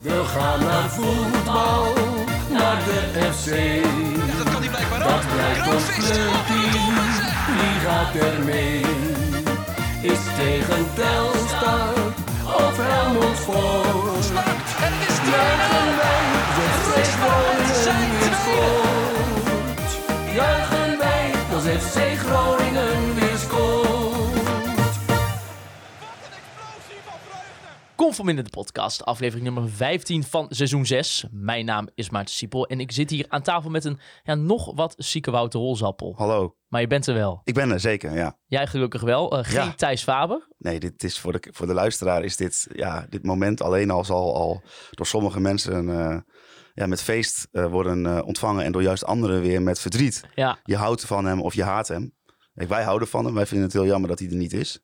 We gaan naar voetbal, naar de FC. Ja, dat kan hij blijkbaar Dat blijkt ons clubteam, wie gaat er mee? Is tegen Telstar of Helmond 2-0. Juichen wij, de FC Groningen tweede. scoort. Juichen wij, als FC Groningen Conform in de podcast, aflevering nummer 15 van seizoen 6. Mijn naam is Maarten Siepel en ik zit hier aan tafel met een ja, nog wat zieke Wouter Rolzappel. Hallo, Maar je bent er wel. ik ben er zeker, ja. Jij gelukkig wel. Eh, geen Ja. Thijs Faber. Nee, dit is voor de, voor de luisteraar is dit, ja, dit moment alleen al zal al door sommige mensen eh, ja, met feest eh, worden ontvangen en door juist anderen weer met verdriet. Ja, Je houdt van hem of je haat hem. Kijk, wij houden van hem, wij vinden het heel jammer dat hij er niet is.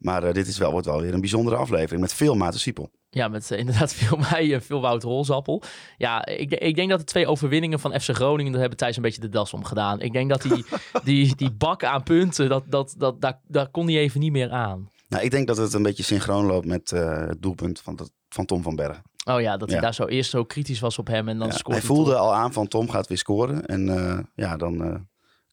Maar eh, dit is wel, wordt wel weer een bijzondere aflevering met veel Maarten Siepel. ja met eh, inderdaad veel mij en veel Wouter Rolzappel. Ja, ik, ik denk dat de twee overwinningen van FC Groningen, daar hebben Thijs een beetje de das om gedaan. Ik denk dat die, die, die bak aan punten, dat, dat, dat, daar, daar kon hij even niet meer aan. Nou, ik denk dat het een beetje synchroon loopt met eh, het doelpunt van, dat- van Tom van Bergen. Oh ja, dat hij Ja. daar zo eerst zo kritisch was op hem en dan Ja, scoort hij voelde al aan van Tom gaat weer scoren. En eh, ja, dan eh,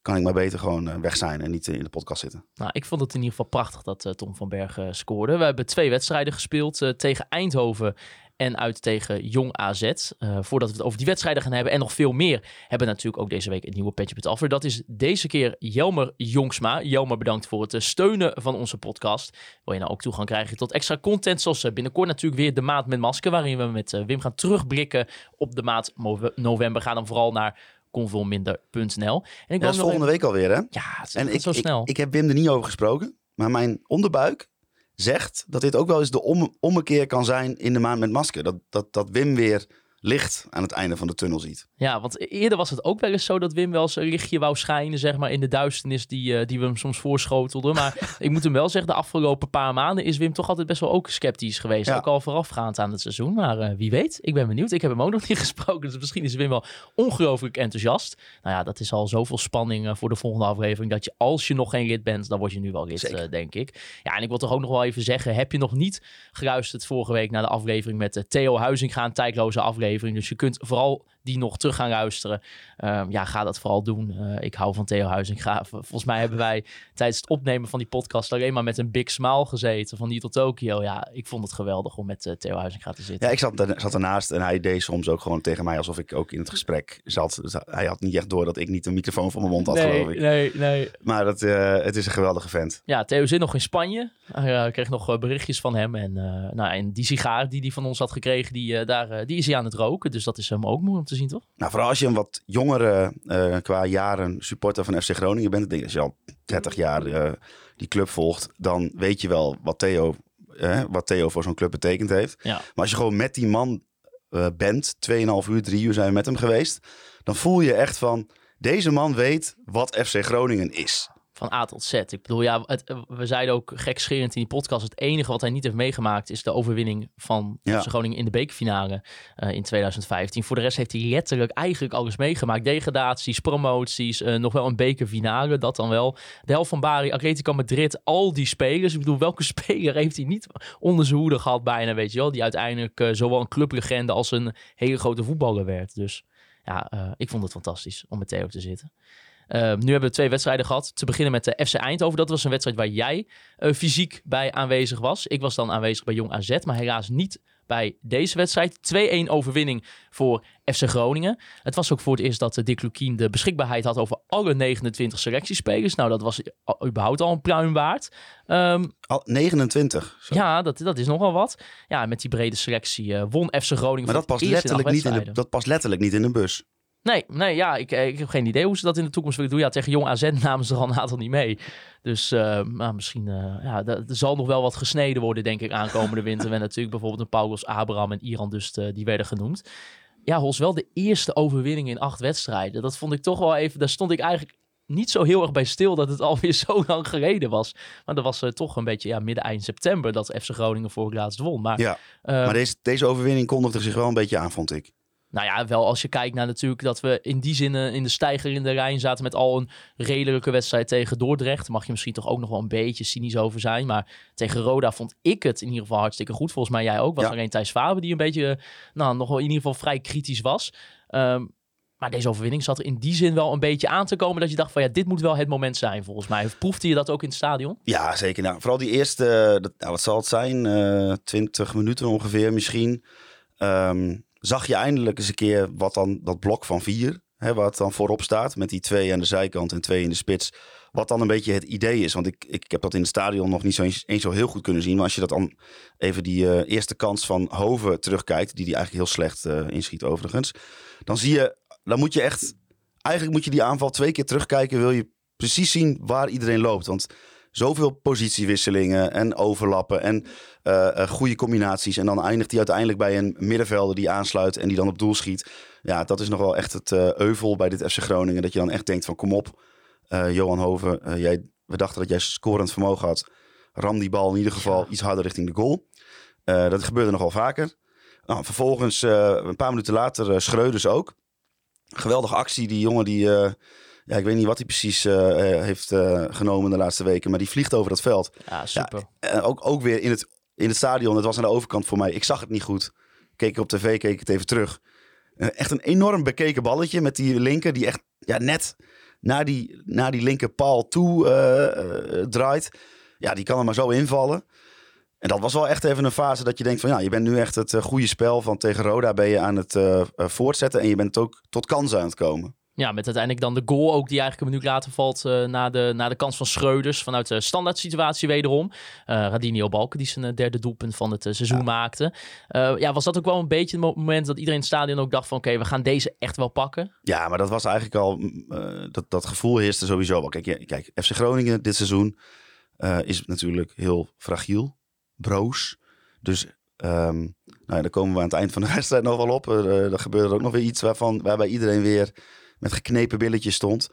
kan ik maar beter gewoon eh, weg zijn en niet eh, in de podcast zitten. Nou, ik vond het in ieder geval prachtig dat eh, Tom van Bergen scoorde. We hebben twee wedstrijden gespeeld tegen Eindhoven en uit tegen Jong AZ. Voordat we het over die wedstrijden gaan hebben en nog veel meer, hebben we natuurlijk ook deze week een nieuwe Petje Pet Affer. Dat is deze keer Jelmer Jongsma. Jelmer, bedankt voor het steunen van onze podcast. Wil je nou ook toegang krijgen tot extra content, zoals binnenkort natuurlijk weer de maand met masker, waarin we met Wim gaan terugblikken op de mo- november. Ga dan vooral naar convolminder.nl. En ik Ja, dat is volgende even- week alweer, hè? Ja, het is En ik, zo ik, snel. ik heb Wim er niet over gesproken. Maar mijn onderbuik zegt dat dit ook wel eens de om, ommekeer kan zijn in de maand met masker. Dat, dat, dat Wim weer licht aan het einde van de tunnel ziet. Ja, want eerder was het ook wel eens zo dat Wim wel eens een lichtje wou schijnen, zeg maar, in de duisternis die, eh, die we hem soms voorschotelden. Maar ik moet hem wel zeggen, de afgelopen paar maanden is Wim toch altijd best wel ook sceptisch geweest. Ja. Ook al voorafgaand aan het seizoen. Maar eh, wie weet, ik ben benieuwd. Ik heb hem ook nog niet gesproken, dus misschien is Wim wel ongelooflijk enthousiast. Nou ja, dat is al zoveel spanning eh, voor de volgende aflevering, dat je als je nog geen lid bent, dan word je nu wel lid, denk ik. Ja, en ik wil toch ook nog wel even zeggen, heb je nog niet geluisterd vorige week naar de aflevering met Theo Huizinga, een tijdloze aflevering. Dus je kunt vooral die nog terug gaan luisteren. Ehm, ja, ga dat vooral doen. Eh, ik hou van Theo Huizinga. V- Volgens mij hebben wij tijdens het opnemen van die podcast alleen maar met een big smile gezeten. Van hier tot Tokio. Ja, ik vond het geweldig om met eh, Theo Huizinga te zitten. Ja, ik zat, er- zat ernaast en hij deed soms ook gewoon tegen mij alsof ik ook in het gesprek zat. Dus hij had niet echt door dat ik niet een microfoon voor mijn mond had, geloof nee, ik. nee, nee. Maar dat, eh, het is een geweldige vent. Ja, Theo zit nog in Spanje. Eh, kreeg nog berichtjes van hem. En, nou, en die sigaar die hij van ons had gekregen, die, daar, die is hij aan het roken. Dus dat is hem ook mooi om te zien, toch? Nou, vooral als je een wat jongere eh, qua jaren supporter van FC Groningen bent. Ik denk als je al 30 jaar eh, die club volgt, dan weet je wel wat Theo, eh, wat Theo voor zo'n club betekend heeft. Ja. Maar als je gewoon met die man eh, bent, 2,5 uur, 3 uur zijn we met hem geweest. Dan voel je echt van, deze man weet wat FC Groningen is. Van A tot Z. Ik bedoel, ja, het, eh, we zeiden ook gekscherend in die podcast. Het enige wat hij niet heeft meegemaakt is de overwinning van Ja. Groningen in de bekerfinale eh, in 2015. Voor de rest heeft hij letterlijk eigenlijk alles meegemaakt. Degradaties, promoties, eh, nog wel een bekerfinale, dat dan wel. De helft van Bari, Atletico Madrid, al die spelers. Ik bedoel, welke speler heeft hij niet onder zijn hoede gehad bijna, weet je wel? Die uiteindelijk zowel een clublegende als een hele grote voetballer werd. Dus ja, ik vond het fantastisch om met Theo te zitten. Uh, nu hebben we twee wedstrijden gehad. Te beginnen met de FC Eindhoven. Dat was een wedstrijd waar jij uh, fysiek bij aanwezig was. Ik was dan aanwezig bij Jong AZ, maar helaas niet bij deze wedstrijd. 2-1 overwinning voor FC Groningen. Het was ook voor het eerst dat uh, Dick Lukien de beschikbaarheid had over alle 29 selectiespelers. Nou, dat was überhaupt al een pluim waard. Um, al 29? Zo. Ja, dat, dat is nogal wat. Ja, met die brede selectie uh, won FC Groningen. Maar dat past, letterlijk niet in de, dat past letterlijk niet in de bus. Nee, nee ja, ik, ik heb geen idee hoe ze dat in de toekomst willen doen. Ja, tegen Jong AZ namen ze er al een aantal niet mee. Dus uh, nou, misschien, uh, ja, er zal nog wel wat gesneden worden, denk ik, aankomende winter. en natuurlijk bijvoorbeeld een Paulus Abraham en Iran dus, uh, die werden genoemd. Ja, Hols, wel de eerste overwinning in acht wedstrijden. Dat vond ik toch wel even, daar stond ik eigenlijk niet zo heel erg bij stil dat het alweer zo lang geleden was. Maar dat was uh, toch een beetje ja, midden eind september dat FC Groningen voor het laatst won. Maar, ja, uh, maar deze, deze overwinning kondigde zich wel een beetje aan, vond ik. Nou ja, wel als je kijkt naar natuurlijk dat we in die zin eh, in de stijger in de Rijn zaten met al een redelijke wedstrijd tegen Dordrecht. Mag je misschien toch ook nog wel een beetje cynisch over zijn. Maar tegen Roda vond ik het in ieder geval hartstikke goed. Volgens mij jij ook. Was Ja. alleen Thijs Faber die een beetje, eh, nou nog wel in ieder geval vrij kritisch was. Ehm, maar deze overwinning zat er in die zin wel een beetje aan te komen dat je dacht van ja, dit moet wel het moment zijn volgens mij. Proefde je dat ook in het stadion? Ja, zeker. Nou, vooral die eerste, eh, dat, nou, wat zal het zijn, eh 20 minuten ongeveer misschien. ehm, zag je eindelijk eens een keer wat dan dat blok van vier, hè, wat dan voorop staat. Met die twee aan de zijkant en twee in de spits. Wat dan een beetje het idee is. Want ik, ik heb dat in het stadion nog niet zo eens, zo heel goed kunnen zien. Maar als je dat dan even die eh, eerste kans van Hoven terugkijkt. Die die eigenlijk heel slecht eh, inschiet overigens. Dan zie je, dan moet je echt, eigenlijk moet je die aanval twee keer terugkijken. Wil je precies zien waar iedereen loopt. Want zoveel positiewisselingen en overlappen en eh, goede combinaties. En dan eindigt hij uiteindelijk bij een middenvelder die aansluit en die dan op doel schiet. Ja, dat is nog wel echt het eh, euvel bij dit FC Groningen. Dat je dan echt denkt van kom op, Johan Hoven. jij, we dachten dat jij scorend vermogen had. Ram die bal in ieder geval iets harder richting de goal. Dat gebeurde nogal vaker. Nou, vervolgens, een paar minuten later, Schreuders ook. Geweldige actie. Die jongen die... ja, ik weet niet wat hij precies eh, eh, heeft eh, genomen de laatste weken. Maar die vliegt over dat veld. Ja, super. Ook, ook weer in het, in het stadion. Het was aan de overkant voor mij. Ik zag het niet goed. Keek ik op tv, keek het even terug. Echt een enorm bekeken balletje met die linker. Die echt ja, net naar die, naar die linker paal toe draait. Ja, die kan er maar zo invallen. En dat was wel echt even een fase dat je denkt van... ja, je bent nu echt het goede spel van tegen Roda ben je aan het voortzetten. En je bent ook tot kansen aan het komen. Ja, met uiteindelijk dan de goal ook die eigenlijk een minuut later valt eh, na, de, na de kans van Schreuders. Vanuit de standaard situatie wederom. Eh Radinio Balken die zijn eh, derde doelpunt van het eh, seizoen maakte. Eh, ja, was dat ook wel een beetje het mo- moment dat iedereen in het stadion ook dacht van... oké, we gaan deze echt wel pakken. Ja, maar dat was eigenlijk al. mm, eh, dat, dat gevoel heerste sowieso wel. Kijk, ja, kijk FC Groningen dit seizoen eh, is natuurlijk heel fragiel, broos. Dus. ehm, nou ja, daar komen we aan het eind van de wedstrijd nog wel op. Er, eh, er gebeurde ook nog weer iets waarvan, waarbij iedereen weer met geknepen billetjes stond.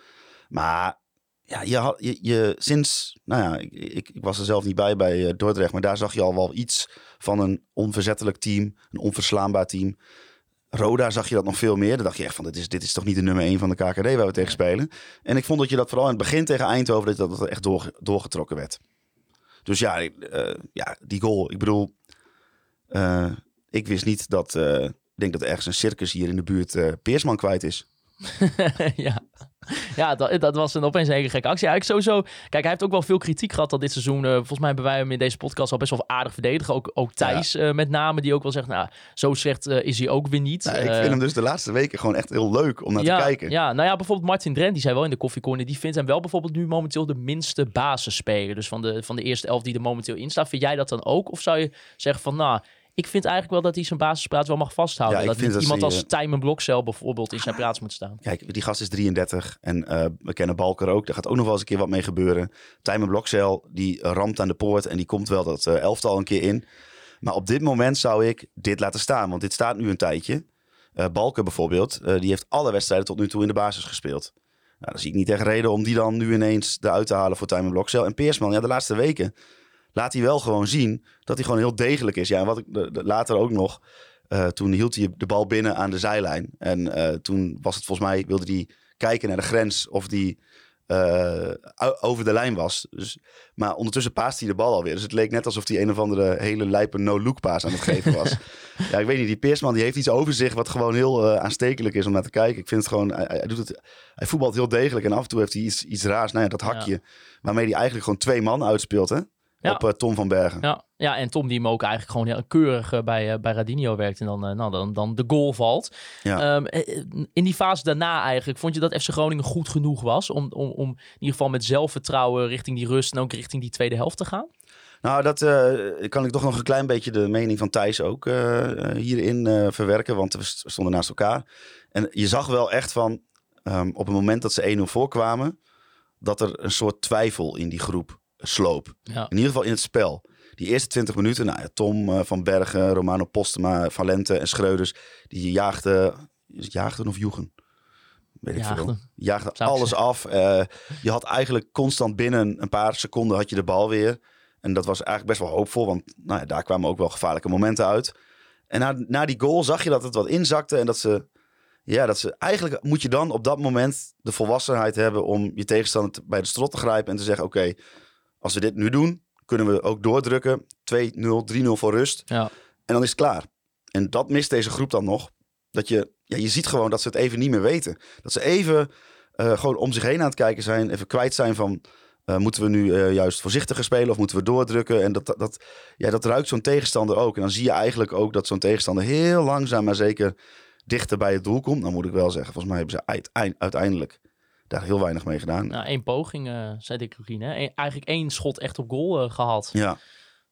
Maar ja, je had, je, je, sinds, nou ja, ik, ik, ik was er zelf niet bij bij eh, Dordrecht, maar daar zag je al wel iets van een onverzettelijk team, een onverslaanbaar team. Roda zag je dat nog veel meer. Dan dacht je echt van, dit is, dit is toch niet de nummer 1 van de KKD waar we tegen spelen. En ik vond dat je dat vooral in het begin tegen Eindhoven, dat dat echt door, doorgetrokken werd. Dus ja, eh, ja, die goal. Ik bedoel, eh, ik wist niet dat, ik denk dat ergens een circus hier in de buurt Peersman kwijt is. ja, ja dat, dat was een opeens een hele gekke actie. Eigenlijk sowieso, kijk, hij heeft ook wel veel kritiek gehad dat dit seizoen. eh, volgens mij hebben wij hem in deze podcast al best wel aardig verdedigen. Ook, ook Thijs eh, met name, die ook wel zegt, nou, zo slecht eh, is hij ook weer niet. Nou, ik vind hem dus de laatste weken gewoon echt heel leuk om naar ja, te kijken. Ja, nou ja, bijvoorbeeld Martin Drent, die zei wel in de koffiecorner, die vindt hem wel bijvoorbeeld nu momenteel de minste basisspeler. Dus van de, van de eerste elf die er momenteel in staat. Vind jij dat dan ook? Of zou je zeggen van, nou, ik vind eigenlijk wel dat hij zijn basisplaats wel mag vasthouden. Ja, dat vind niet dat iemand als Tijmen Blokcel bijvoorbeeld in zijn plaats moet staan. Kijk, die gast is 33 en eh, we kennen Balker ook. Daar gaat ook nog wel eens een keer wat mee gebeuren. Tijmen Blokcel, die ramt aan de poort en die komt wel dat eh, elftal een keer in. Maar op dit moment zou ik dit laten staan, want dit staat nu een tijdje. Balker bijvoorbeeld, die heeft alle wedstrijden tot nu toe in de basis gespeeld. Nou, dan zie ik niet echt reden om die dan nu ineens eruit te halen voor Tijmen Blokcel. En Peersman, ja, de laatste weken laat hij wel gewoon zien dat hij gewoon heel degelijk is. Ja, en wat ik de- de- later ook nog, eh, toen hield hij de bal binnen aan de zijlijn. En eh, toen was het volgens mij, wilde hij kijken naar de grens of die eh, over de lijn was. Dus, maar ondertussen paast hij de bal alweer. Dus het leek net alsof hij een of andere hele lijpe no-look paas aan het geven was. ja, ik weet niet, die Peersman die heeft iets over zich wat gewoon heel aanstekelijk is om naar te kijken. Ik vind het gewoon, hij, hij doet het, hij voetbalt heel degelijk en af en toe heeft hij iets, iets raars. Nou ja, dat hakje waarmee hij eigenlijk gewoon twee man uitspeelt hè? Ja. op eh, Tom van Bergen. Ja, ja, en Tom die hem ook eigenlijk gewoon heel keurig eh, bij, eh, bij Radinho werkt en dan, nou, dan, dan de goal valt. Ja. Ehm, eh, in die fase daarna eigenlijk, vond je dat FC Groningen goed genoeg was om, om, om in ieder geval met zelfvertrouwen richting die rust en ook richting die tweede helft te gaan? Nou, dat kan ik toch nog een klein beetje de mening van Thijs ook hierin verwerken. Want we st- stonden naast elkaar. En je zag wel echt van, ehm, op het moment dat ze 1-0 voorkwamen, dat er een soort twijfel in die groep sloop. Ja. In ieder geval in het spel. Die eerste 20 minuten, nou ja, Tom eh, van Bergen, Romano Postema, Valente en Schreuders, die jaagden, jaagden of joegen? Weet ik veel. Jaagden. Jaagden Zou ik alles af. Eh, je had eigenlijk constant binnen een paar seconden had je de bal weer. En dat was eigenlijk best wel hoopvol, want nou ja, daar kwamen ook wel gevaarlijke momenten uit. En na, na die goal zag je dat het wat inzakte en dat ze... Ja, dat ze eigenlijk moet je dan op dat moment de volwassenheid hebben om je tegenstander te- bij de strot te grijpen en te zeggen: Oké, als we dit nu doen, kunnen we ook doordrukken. 2-0, 3-0 voor rust. Ja. En dan is het klaar. En dat mist deze groep dan nog. Dat je, ja, je ziet gewoon dat ze het even niet meer weten. Dat ze even eh, gewoon om zich heen aan het kijken zijn. Even kwijt zijn van... eh, moeten we nu eh, juist voorzichtiger spelen of moeten we doordrukken? En dat, dat, dat, ja, dat ruikt zo'n tegenstander ook. En dan zie je eigenlijk ook dat zo'n tegenstander heel langzaam maar zeker dichter bij het doel komt. Dan moet ik wel zeggen, volgens mij hebben ze uiteind- uiteindelijk daar heel weinig mee gedaan. Nou, één poging, eh zei Dick hè? Eén- eigenlijk één schot echt op goal eh, gehad. Ja,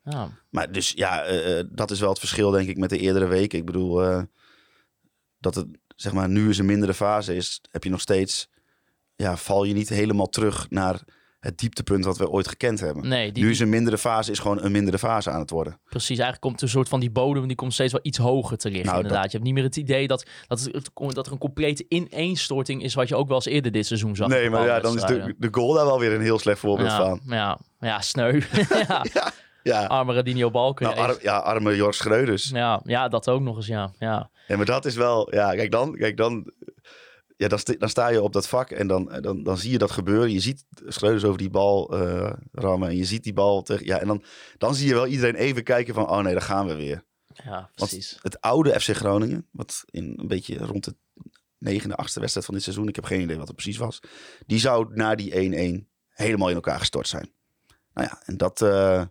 Ja. maar dus ja, eh, dat is wel het verschil denk ik met de eerdere weken. Ik bedoel, dat het zeg maar nu eens een mindere fase is, heb je nog steeds, ja, val je niet helemaal terug naar het dieptepunt wat we ooit gekend hebben. Nee, die, nu is een mindere fase is gewoon een mindere fase aan het worden. precies. Eigenlijk komt een soort van die bodem, die komt steeds wel iets hoger te liggen. Nou, inderdaad. dat- Je hebt niet meer het idee dat, dat, het, dat er een complete ineenstorting is, wat je ook wel eens eerder dit seizoen zag. nee, maar ja, dan is de, de goal daar wel weer een heel slecht voorbeeld ja, van. Ja, ja, sneu. ja, Ja, arme Radinho Balken. nou, ar- ja arme Jorg Schreuders. ja, ja, dat ook nog eens, ja. ja. Ja, maar dat is wel, ja, kijk dan, kijk dan, ja, dan, sta, dan sta je op dat vak en dan, dan, dan zie je dat gebeuren. Je ziet Schreuders over die bal eh, rammen en je ziet die bal tegen, ja, en dan, dan zie je wel iedereen even kijken van, oh nee, daar gaan we weer. Ja, Want precies. het oude FC Groningen, wat in een beetje rond de negende, achtste wedstrijd van dit seizoen, ik heb geen idee wat het precies was, die zou na die 1-1 helemaal in elkaar gestort zijn. Nou ja, en dat eh,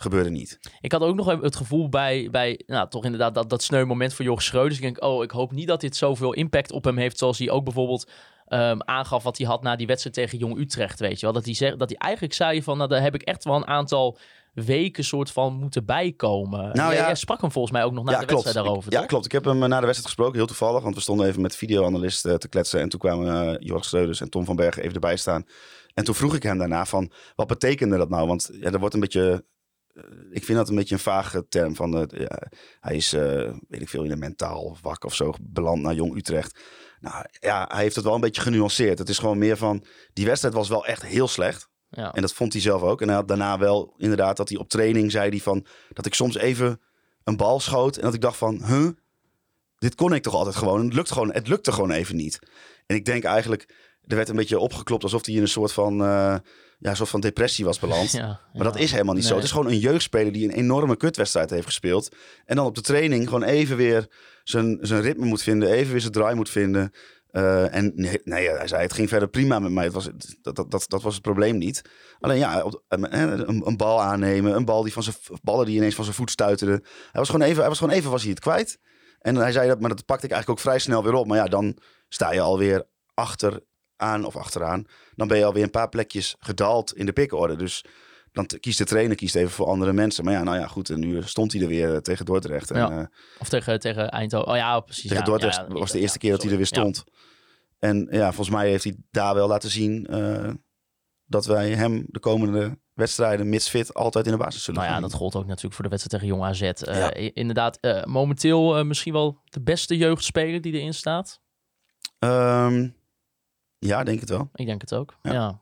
gebeurde niet. Ik had ook nog het gevoel bij, bij nou, toch inderdaad dat, dat sneu moment voor Jorg Schreuders. Ik denk, oh, ik hoop niet dat dit zoveel impact op hem heeft, zoals hij ook bijvoorbeeld ehm, aangaf wat hij had na die wedstrijd tegen Jong Utrecht, weet je wel. Dat hij, zeg, dat hij eigenlijk zei van, nou, daar heb ik echt wel een aantal weken soort van moeten bijkomen. Nou Jij- ja. jij sprak hem volgens mij ook nog na de wedstrijd daarover, Ik- ja, klopt. Ik heb hem eh, na de wedstrijd gesproken, heel toevallig. Want we stonden even met videoanalist eh, te kletsen. En toen kwamen eh Jorg Schreuders en Tom van Bergen even erbij staan. En toen vroeg ik hem daarna van, wat betekende dat nou? Want ja, er wordt een beetje... ik vind dat een beetje een vage term. Van, eh, ja, hij is, eh, weet ik veel, in een mentaal wak of zo beland naar Jong Utrecht. Nou ja, hij heeft het wel een beetje genuanceerd. Het is gewoon meer van, die wedstrijd was wel echt heel slecht. Ja. En dat vond hij zelf ook. En hij had daarna wel inderdaad dat hij op training zei hij van dat ik soms even een bal schoot en dat ik dacht van, huh, dit kon ik toch altijd gewoon. Het lukt gewoon, het lukte gewoon even niet. En ik denk eigenlijk, er werd een beetje opgeklopt alsof hij in een soort van, eh, ja, een soort van depressie was beland. Ja, Maar dat is helemaal niet zo. Het is gewoon een jeugdspeler die een enorme kutwedstrijd heeft gespeeld. En dan op de training gewoon even weer zijn, zijn ritme moet vinden. Even weer zijn draai moet vinden. Eh, en nee, nee, hij zei, het ging verder prima met mij. Het was, dat, dat, dat, dat was het probleem niet. Alleen ja, op, eh, een, een bal aannemen. Een bal die van zijn, ballen die ineens van zijn voet stuiterden. Hij was gewoon even, hij was gewoon even was hij het kwijt. En hij zei dat, maar dat pakte ik eigenlijk ook vrij snel weer op. Maar ja, dan sta je alweer achteraan of achteraan. Dan ben je alweer een paar plekjes gedaald in de pikorde. Dus dan kiest de trainer kiest even voor andere mensen. Maar ja, nou ja, goed. En nu stond hij er weer eh, tegen Dordrecht. En, Ja. eh, Of tegen, tegen Eindhoven. Oh ja, precies. tegen Dordrecht ja, was de eerste keer dat hij er weer stond. En ja, volgens mij heeft hij daar wel laten zien eh, dat wij hem de komende wedstrijden, mits fit, altijd in de basis zullen Nou ja, dat gold ook natuurlijk voor de wedstrijd tegen Jong AZ. Ja. Inderdaad, momenteel misschien wel de beste jeugdspeler die erin staat. Ehm, ja, denk het wel. Ik denk het ook. Ja. Ja.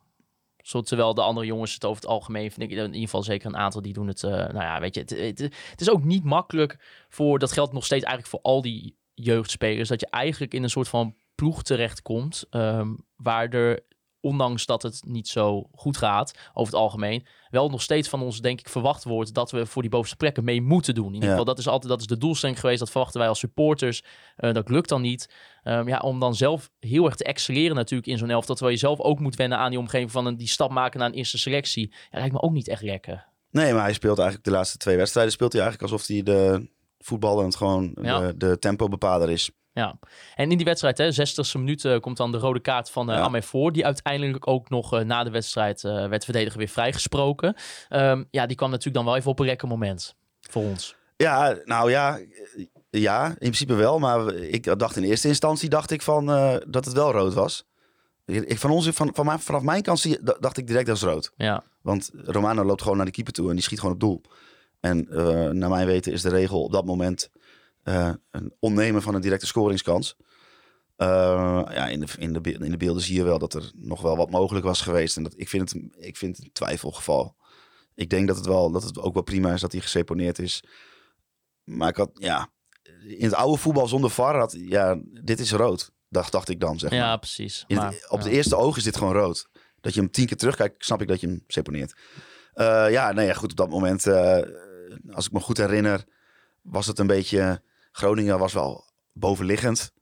Zo, terwijl de andere jongens het over het algemeen, vind ik in ieder geval zeker een aantal die doen het. eh, nou ja, weet je, het, het, het is ook niet makkelijk voor, dat geldt nog steeds eigenlijk voor al die jeugdspelers, dat je eigenlijk in een soort van ploeg terechtkomt, ehm waar er, ondanks dat het niet zo goed gaat over het algemeen, wel nog steeds van ons, denk ik, verwacht wordt dat we voor die bovenste plekken mee moeten doen. In ieder Ja. geval, dat is altijd dat is de doelstelling geweest. Dat verwachten wij als supporters. Eh, dat lukt dan niet. Ehm, ja, om dan zelf heel erg te excelleren natuurlijk in zo'n elftal. Terwijl je zelf ook moet wennen aan die omgeving van een, die stap maken naar een eerste selectie. Ja, lijkt me ook niet echt lekker. Nee, maar hij speelt eigenlijk de laatste twee wedstrijden speelt hij eigenlijk alsof hij de voetballend gewoon Ja. de, de tempobepaler is. Ja. En in die wedstrijd, hè, 60ste minuut, eh, komt dan de rode kaart van Ja. Amé voor. Die uiteindelijk ook nog eh, na de wedstrijd werd de verdediger weer vrijgesproken. Ehm, ja, die kwam natuurlijk dan wel even op een lekker moment voor ons. Ja, nou ja, ja, in principe wel. Maar ik dacht in eerste instantie dacht ik van dat het wel rood was. Ik, van ons, van, van, vanaf mijn kant zie, dacht ik direct dat is rood. Ja, Want Romano loopt gewoon naar de keeper toe en die schiet gewoon op doel. En naar mijn weten is de regel op dat moment eh, een onnemen van een directe scoringskans. Eh, ja, in, de, in, de, in de beelden zie je wel dat er nog wel wat mogelijk was geweest. En dat, ik, vind het, ik vind het een twijfelgeval. Ik denk dat het, wel, dat het ook wel prima is dat hij geseponeerd is. Maar ik had, ja, in het oude voetbal zonder VAR had... Ja, dit is rood. Dacht, dacht ik dan, zeg maar. Ja, precies. Maar, het- op ja. de eerste oog is dit gewoon rood. Dat je hem tien keer terugkijkt, snap ik dat je hem seponeert. Eh, ja, nee, ja, goed, op dat moment, als ik me goed herinner, was het een beetje... Groningen was wel bovenliggend.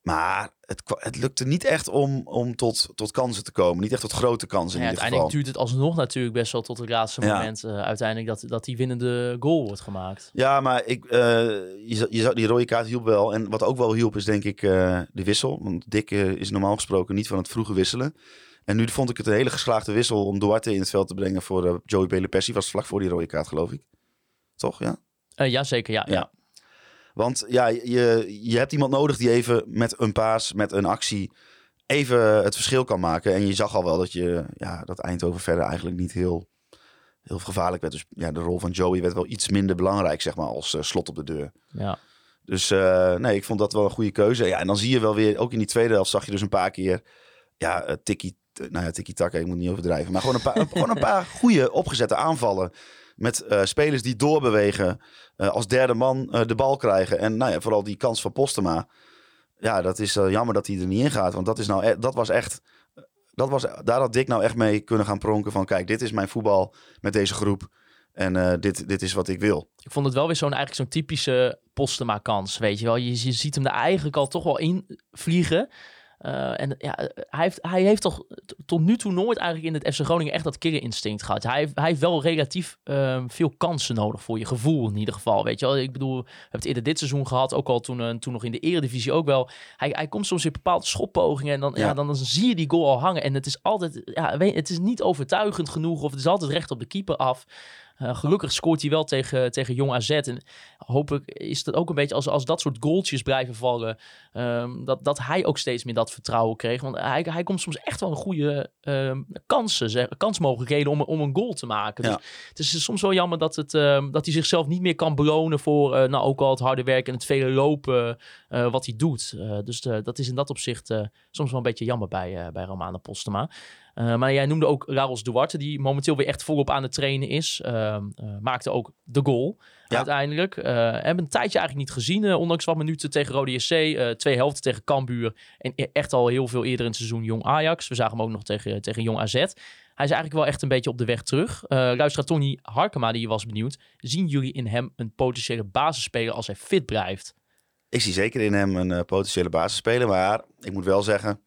Maar het, het lukte niet echt om, om tot, tot kansen te komen. Niet echt tot grote kansen Ja, in uiteindelijk geval. duurt het alsnog natuurlijk best wel tot het laatste Ja. moment. eh, uiteindelijk dat, dat die winnende goal wordt gemaakt. Ja, maar ik, eh, je, je, die rode kaart hielp wel. En wat ook wel hielp is denk ik eh, de wissel. Want Dick is normaal gesproken niet van het vroege wisselen. En nu vond ik het een hele geslaagde wissel om Duarte in het veld te brengen voor Joey Bellepessi. Was vlak voor die rode kaart geloof ik. Toch, ja? Eh ja, zeker. Ja, Ja. ja. Want ja, je, je hebt iemand nodig die even met een paas, met een actie, even het verschil kan maken. En je zag al wel dat, je, ja, dat Eindhoven verder eigenlijk niet heel, heel gevaarlijk werd. Dus ja, de rol van Joey werd wel iets minder belangrijk, zeg maar, als eh, slot op de deur. ja. Dus eh, nee, ik vond dat wel een goede keuze. Ja, en dan zie je wel weer, ook in die tweede helft zag je dus een paar keer, ja, eh, tikkie, nou ja, tikkie taka, ik moet niet overdrijven. Maar gewoon een paar, gewoon een paar goede opgezette aanvallen. Met eh, spelers die doorbewegen, eh, als derde man eh, de bal krijgen. En nou ja, vooral die kans van Postema. Ja, dat is jammer dat hij er niet in gaat. Want dat, is nou, e- dat was echt, dat was, daar had Dick nou echt mee kunnen gaan pronken van, kijk, dit is mijn voetbal met deze groep. En dit, dit is wat ik wil. Ik vond het wel weer zo'n eigenlijk zo'n typische Postema kans, weet je wel. Je, je ziet hem er eigenlijk al toch wel in vliegen. Eh, en ja, hij heeft, hij heeft toch tot nu toe nooit eigenlijk in het FC Groningen echt dat killerinstinct gehad. Hij heeft, hij heeft wel relatief ehm, veel kansen nodig voor je gevoel in ieder geval, weet je wel. Ik bedoel, we hebben het eerder dit seizoen gehad, ook al toen, eh, toen nog in de eredivisie ook wel. Hij, hij komt soms in bepaalde schoppogingen en dan, ja. Ja. dan, dan zie je die goal al hangen. En het is altijd, ja, weet, het is niet overtuigend genoeg of het is altijd recht op de keeper af. Eh, gelukkig scoort hij wel tegen, tegen Jong AZ. En hopelijk is het ook een beetje als, als dat soort goaltjes blijven vallen. ehm, dat, dat hij ook steeds meer dat vertrouwen kreeg. Want hij, hij komt soms echt wel een goede ehm, kansen, zeg, kansmogelijkheden om, om een goal te maken. Ja. Dus het is soms wel jammer dat, het, ehm, dat hij zichzelf niet meer kan belonen voor eh, nou, ook al het harde werk en het vele lopen eh, wat hij doet. Dus dat is in dat opzicht soms wel een beetje jammer bij, bij Romane Postema. Eh, maar jij noemde ook Laros Duarte, die momenteel weer echt volop aan het trainen is. Ehm, eh, maakte ook de goal Ja. uiteindelijk. Eh hebben een tijdje eigenlijk niet gezien, ondanks wat minuten tegen Rode eh, twee helften tegen Cambuur en e- echt al heel veel eerder in het seizoen Jong Ajax. We zagen hem ook nog tegen, tegen Jong AZ. Hij is eigenlijk wel echt een beetje op de weg terug. Eh luisteraar Tony Harkema, die was benieuwd. Zien jullie in hem een potentiële basisspeler als hij fit blijft? Ik zie zeker in hem een eh, potentiële basisspeler. Maar ik moet wel zeggen...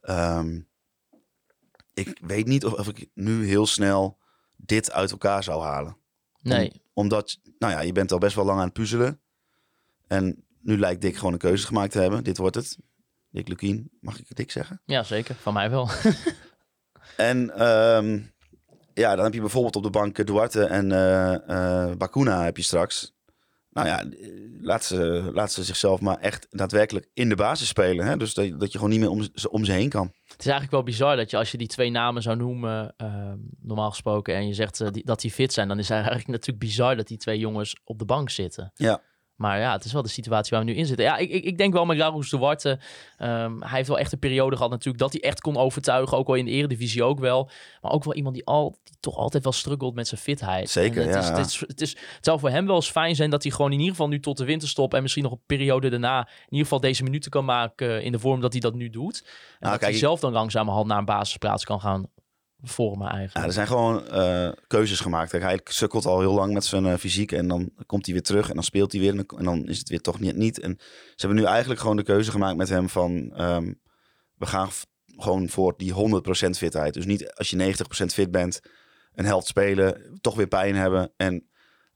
ehm, ik weet niet of, of ik nu heel snel dit uit elkaar zou halen. Nee, Omdat, nou ja, je bent al best wel lang aan het puzzelen. En nu lijkt Dick gewoon een keuze gemaakt te hebben. Dit wordt het. Dick Lukien, mag ik Dick zeggen? ja zeker. Van mij wel. En ehm, ja, dan heb je bijvoorbeeld op de bank Duarte en eh, Bakuna heb je straks. Nou ja, eh, laat ze, laat ze zichzelf maar echt daadwerkelijk in de basis spelen. Hè? Dus dat, dat je gewoon niet meer om, ze- om ze heen kan. Het is eigenlijk wel bizar dat je als je die twee namen zou noemen, ehm, normaal gesproken, en je zegt eh, die, dat die fit zijn, dan is het eigenlijk natuurlijk bizar dat die twee jongens op de bank zitten. Ja. Maar ja, het is wel de situatie waar we nu in zitten. Ja, ik, ik, ik denk wel met Laroes de Warte. ehm, hij heeft wel echt een periode gehad natuurlijk dat hij echt kon overtuigen. Ook wel in de eredivisie ook wel. Maar ook wel iemand die, al, die toch altijd wel struggelt met zijn fitheid. Zeker, het, is, ja. het, is, het, is, het zou voor hem wel eens fijn zijn dat hij gewoon in ieder geval nu tot de winterstop en misschien nog een periode daarna in ieder geval deze minuten kan maken in de vorm dat hij dat nu doet. En dat kijk, hij zelf dan langzamerhand naar een basisplaats kan gaan vormen Ja, eigenlijk. er zijn gewoon eh, keuzes gemaakt. Hij sukkelt al heel lang met zijn eh, fysiek. En dan komt hij weer terug en dan speelt hij weer. En dan, is het weer toch niet, niet. En ze hebben nu eigenlijk gewoon de keuze gemaakt met hem van... ehm, we gaan gewoon voor die 100% fitheid. Dus niet als je 90% fit bent, een helft spelen, toch weer pijn hebben... en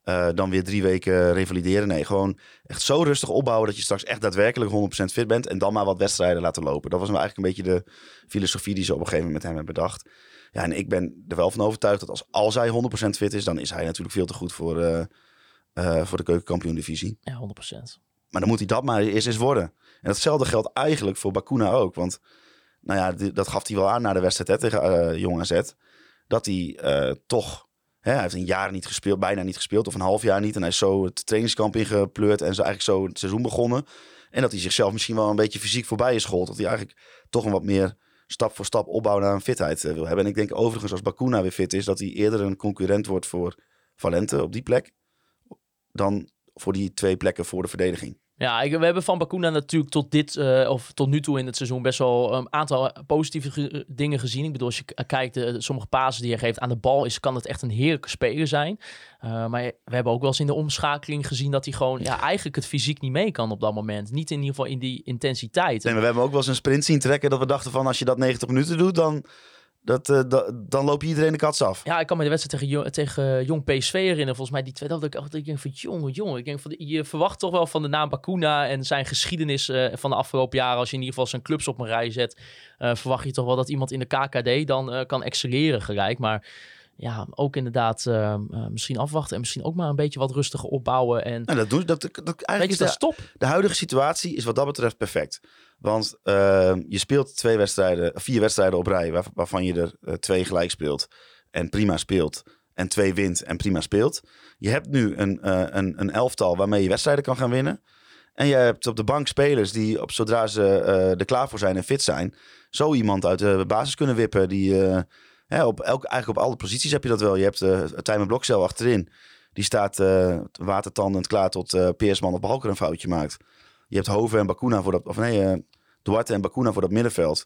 eh, dan weer drie weken revalideren. Nee, gewoon echt zo rustig opbouwen... dat je straks echt daadwerkelijk 100% fit bent... en dan maar wat wedstrijden laten lopen. Dat was nou eigenlijk een beetje de filosofie die ze op een gegeven moment met hem hebben bedacht. Ja, en ik ben er wel van overtuigd dat als, als hij 100% fit is, dan is hij natuurlijk veel te goed voor, eh, eh, voor de keukenkampioen divisie. Ja, 100%. Maar dan moet hij dat maar eerst eens worden. En datzelfde geldt eigenlijk voor Bakuna ook. Want nou ja, dat gaf hij wel aan na de wedstrijd hè, tegen eh Jong AZ. Dat hij toch... Hè, hij heeft een jaar niet gespeeld, bijna niet gespeeld. Of een half jaar niet. En hij is zo het trainingskamp ingepleurd. En zo eigenlijk zo het seizoen begonnen. En dat hij zichzelf misschien wel een beetje fysiek voorbij is gehold. Dat hij eigenlijk toch een wat meer stap voor stap opbouw naar een fitheid eh, wil hebben. En ik denk overigens als Bakuna weer fit is... dat hij eerder een concurrent wordt voor Valente op die plek... dan voor die twee plekken voor de verdediging. Ja, ik, we hebben van Bakuna natuurlijk tot, dit, eh, of tot nu toe in het seizoen best wel een aantal positieve ge- dingen gezien. Ik bedoel, als je kijkt, eh, sommige pasen die hij geeft aan de bal, is, kan het echt een heerlijke speler zijn. Eh, maar we hebben ook wel eens in de omschakeling gezien dat hij gewoon ja, eigenlijk het fysiek niet mee kan op dat moment. Niet in ieder geval in die intensiteit. Nee, maar we hebben ook wel eens een sprint zien trekken dat we dachten van als je dat 90 minuten doet, dan, dat, eh, da- dan loop je iedereen de kats af. Ja, ik kan me de wedstrijd tegen, tegen Jong PSV herinneren. Volgens mij die tweede helft. dat Ik, ik denk van jongen, jongen. Ik denk van, je verwacht toch wel van de naam Bakuna en zijn geschiedenis eh, van de afgelopen jaren. Als je in ieder geval zijn clubs op een rij zet, eh, verwacht je toch wel dat iemand in de KKD dan eh, kan excelleren gelijk. Maar ja, ook inderdaad eh, eh, misschien afwachten en misschien ook maar een beetje wat rustiger opbouwen. En Nou, dat doen, dat, dat, eigenlijk is dat de, is top. de huidige situatie is wat dat betreft perfect. Want eh, je speelt twee wedstrijden, vier wedstrijden op rij, waar- waarvan je er eh, twee gelijk speelt en prima speelt. En twee wint en prima speelt. Je hebt nu een, eh, een, een elftal waarmee je wedstrijden kan gaan winnen. En je hebt op de bank spelers die, op, zodra ze eh, er klaar voor zijn en fit zijn, zo iemand uit de basis kunnen wippen. Die, hè, op elk, eigenlijk op alle posities heb je dat wel. Je hebt uh, Tijmen Blokcel achterin. Die staat watertandend klaar tot Peersman of Balker een foutje maakt. Je hebt Hoven en Bakuna voor dat... Of nee, Duarte en Bakuna voor dat middenveld.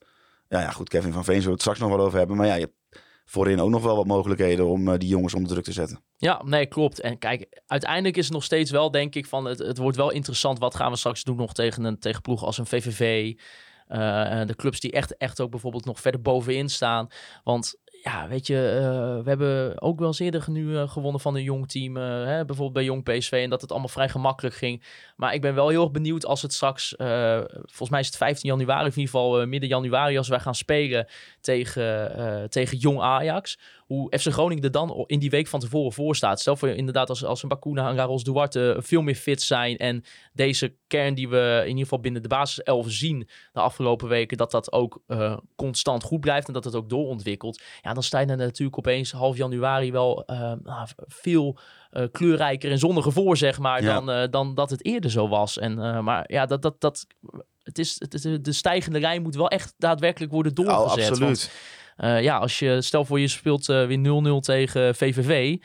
Ja, ja, goed, Kevin van Veen zullen we het straks nog wel over hebben. Maar ja, je hebt voorin ook nog wel wat mogelijkheden om eh, die jongens onder druk te zetten. Ja, nee, klopt. En kijk, uiteindelijk is het nog steeds wel, denk ik, van het, het wordt wel interessant. Wat gaan we straks doen nog tegen een tegen ploeg als een VVV? eh, de clubs die echt, echt ook bijvoorbeeld nog verder bovenin staan. Want ja, weet je, uh, we hebben ook wel eens eerder nu uh, gewonnen van een jong team. Uh, hè, bijvoorbeeld bij Jong PSV. En dat het allemaal vrij gemakkelijk ging. Maar ik ben wel heel erg benieuwd als het straks... eh, volgens mij is het 15 januari, in ieder geval eh, midden januari... als wij gaan spelen tegen, eh, tegen Jong Ajax. Hoe FC Groningen er dan in die week van tevoren voor staat. Stel voor inderdaad als, als een Bakuna en Raros Duarte veel meer fit zijn. En deze kern die we in ieder geval binnen de basis 11 zien de afgelopen weken... dat dat ook uh, constant goed blijft en dat het ook doorontwikkelt. Ja, dan sta je er natuurlijk opeens half januari wel uh, veel uh, kleurrijker en zonniger voor, zeg maar, ja. dan, uh, dan dat het eerder zo was. En, uh, maar ja, dat, dat, dat, het is, het de stijgende lijn moet wel echt daadwerkelijk worden doorgezet. Oh, absoluut. Want, uh, ja, als je, stel voor je speelt uh, weer 0-0 tegen VVV.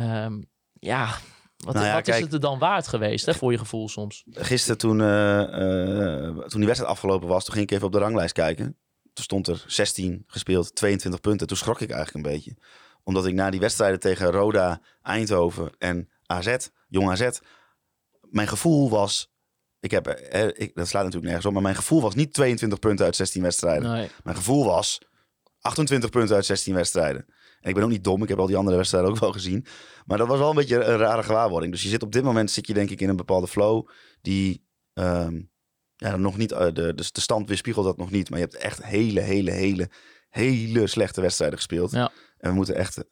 Um, ja, wat, nou ja, wat kijk, is het er dan waard geweest hè, voor je gevoel soms? Gisteren toen, uh, toen die wedstrijd afgelopen was, toen ging ik even op de ranglijst kijken. Toen stond er 16 gespeeld, 22 punten. Toen schrok ik eigenlijk een beetje. Omdat ik na die wedstrijden tegen Roda, Eindhoven en AZ, Jong AZ... Mijn gevoel was... Ik heb, eh, ik, dat slaat natuurlijk nergens op, maar mijn gevoel was niet 22 punten uit 16 wedstrijden. Nee. Mijn gevoel was 28 punten uit 16 wedstrijden. En ik ben ook niet dom, ik heb al die andere wedstrijden ook wel gezien. Maar dat was wel een beetje een rare gewaarwording. Dus je zit op dit moment, zit je denk ik in een bepaalde flow die... Um, ja, nog niet, uh, de, dus de stand weerspiegelt dat nog niet. Maar je hebt echt hele, hele, hele, hele slechte wedstrijden gespeeld. Ja. En we moeten echt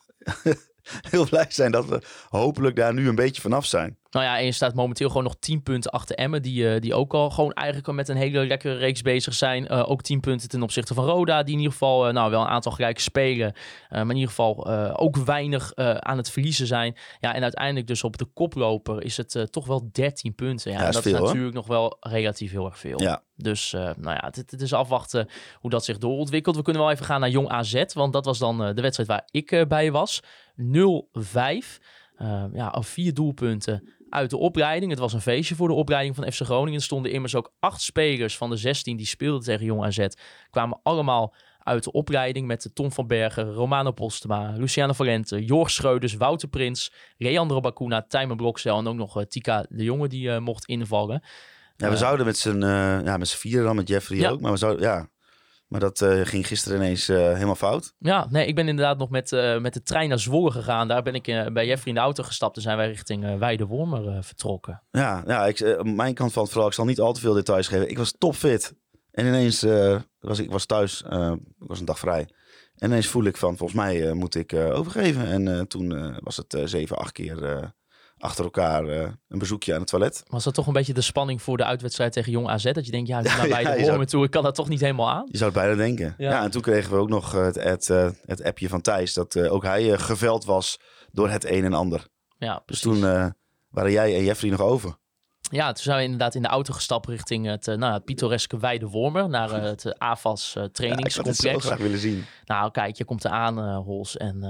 heel blij zijn dat we hopelijk daar nu een beetje vanaf zijn. Nou ja, en je staat momenteel gewoon nog 10 punten achter Emmen. Die, uh, die ook al gewoon eigenlijk met een hele lekkere reeks bezig zijn. Uh, ook 10 punten ten opzichte van Roda. Die in ieder geval uh, nou, wel een aantal gelijke spelen. maar in ieder geval ook weinig aan het verliezen zijn. Ja, en uiteindelijk dus op de koploper is het toch wel 13 punten. Ja, ja en dat is, veel, natuurlijk nog wel relatief heel erg veel. Ja. Dus nou ja, het, het, is afwachten hoe dat zich doorontwikkelt. We kunnen wel even gaan naar Jong AZ. Want dat was dan de wedstrijd waar ik bij was. 0-5. ja, al vier doelpunten uit de opleiding. Het was een feestje voor de opleiding van FC Groningen. Er stonden immers ook acht spelers van de 16 die speelden tegen Jong AZ. Kwamen allemaal uit de opleiding met Tom van Bergen, Romano Postema, Luciano Valente, Jorg Schreuders, Wouter Prins, Leandro Bacuna, Tijmen Blokcel en ook nog uh, Tika de Jonge die uh, mocht invallen. Ja, we uh, zouden met z'n uh, ja, met vieren dan, met Jeffrey ja. ook, maar we zouden, ja, maar dat uh, ging gisteren ineens uh, helemaal fout. Ja, nee, ik ben inderdaad nog met, uh, met de trein naar Zwolle gegaan. Daar ben ik bij Jeffrey in de auto gestapt en zijn wij richting Weidewormer vertrokken. Ja, ja ik, mijn kant van het verhaal, ik zal niet al te veel details geven. Ik was topfit. En ineens was ik was thuis, ik was een dag vrij. En ineens voel ik van, volgens mij moet ik overgeven. En toen was het zeven, acht keer achter elkaar uh, een bezoekje aan het toilet. Was dat toch een beetje de spanning voor de uitwedstrijd tegen Jong AZ? Dat je denkt, ja, ik ga bij de ja, toe, ik kan dat toch niet helemaal aan? Je zou het bijna denken. Ja, ja en toen kregen we ook nog het, het, uh, het appje van Thijs... dat uh, ook hij geveld was door het een en ander. Ja, dus toen waren jij en Jeffrey nog over. Ja, toen zijn we inderdaad in de auto gestapt richting het, nou, het pittoreske Weide Wormer. Naar het AFAS trainingscomplex. Ja, ik had het zo graag willen zien. Nou, kijk, je komt eraan, Hols. En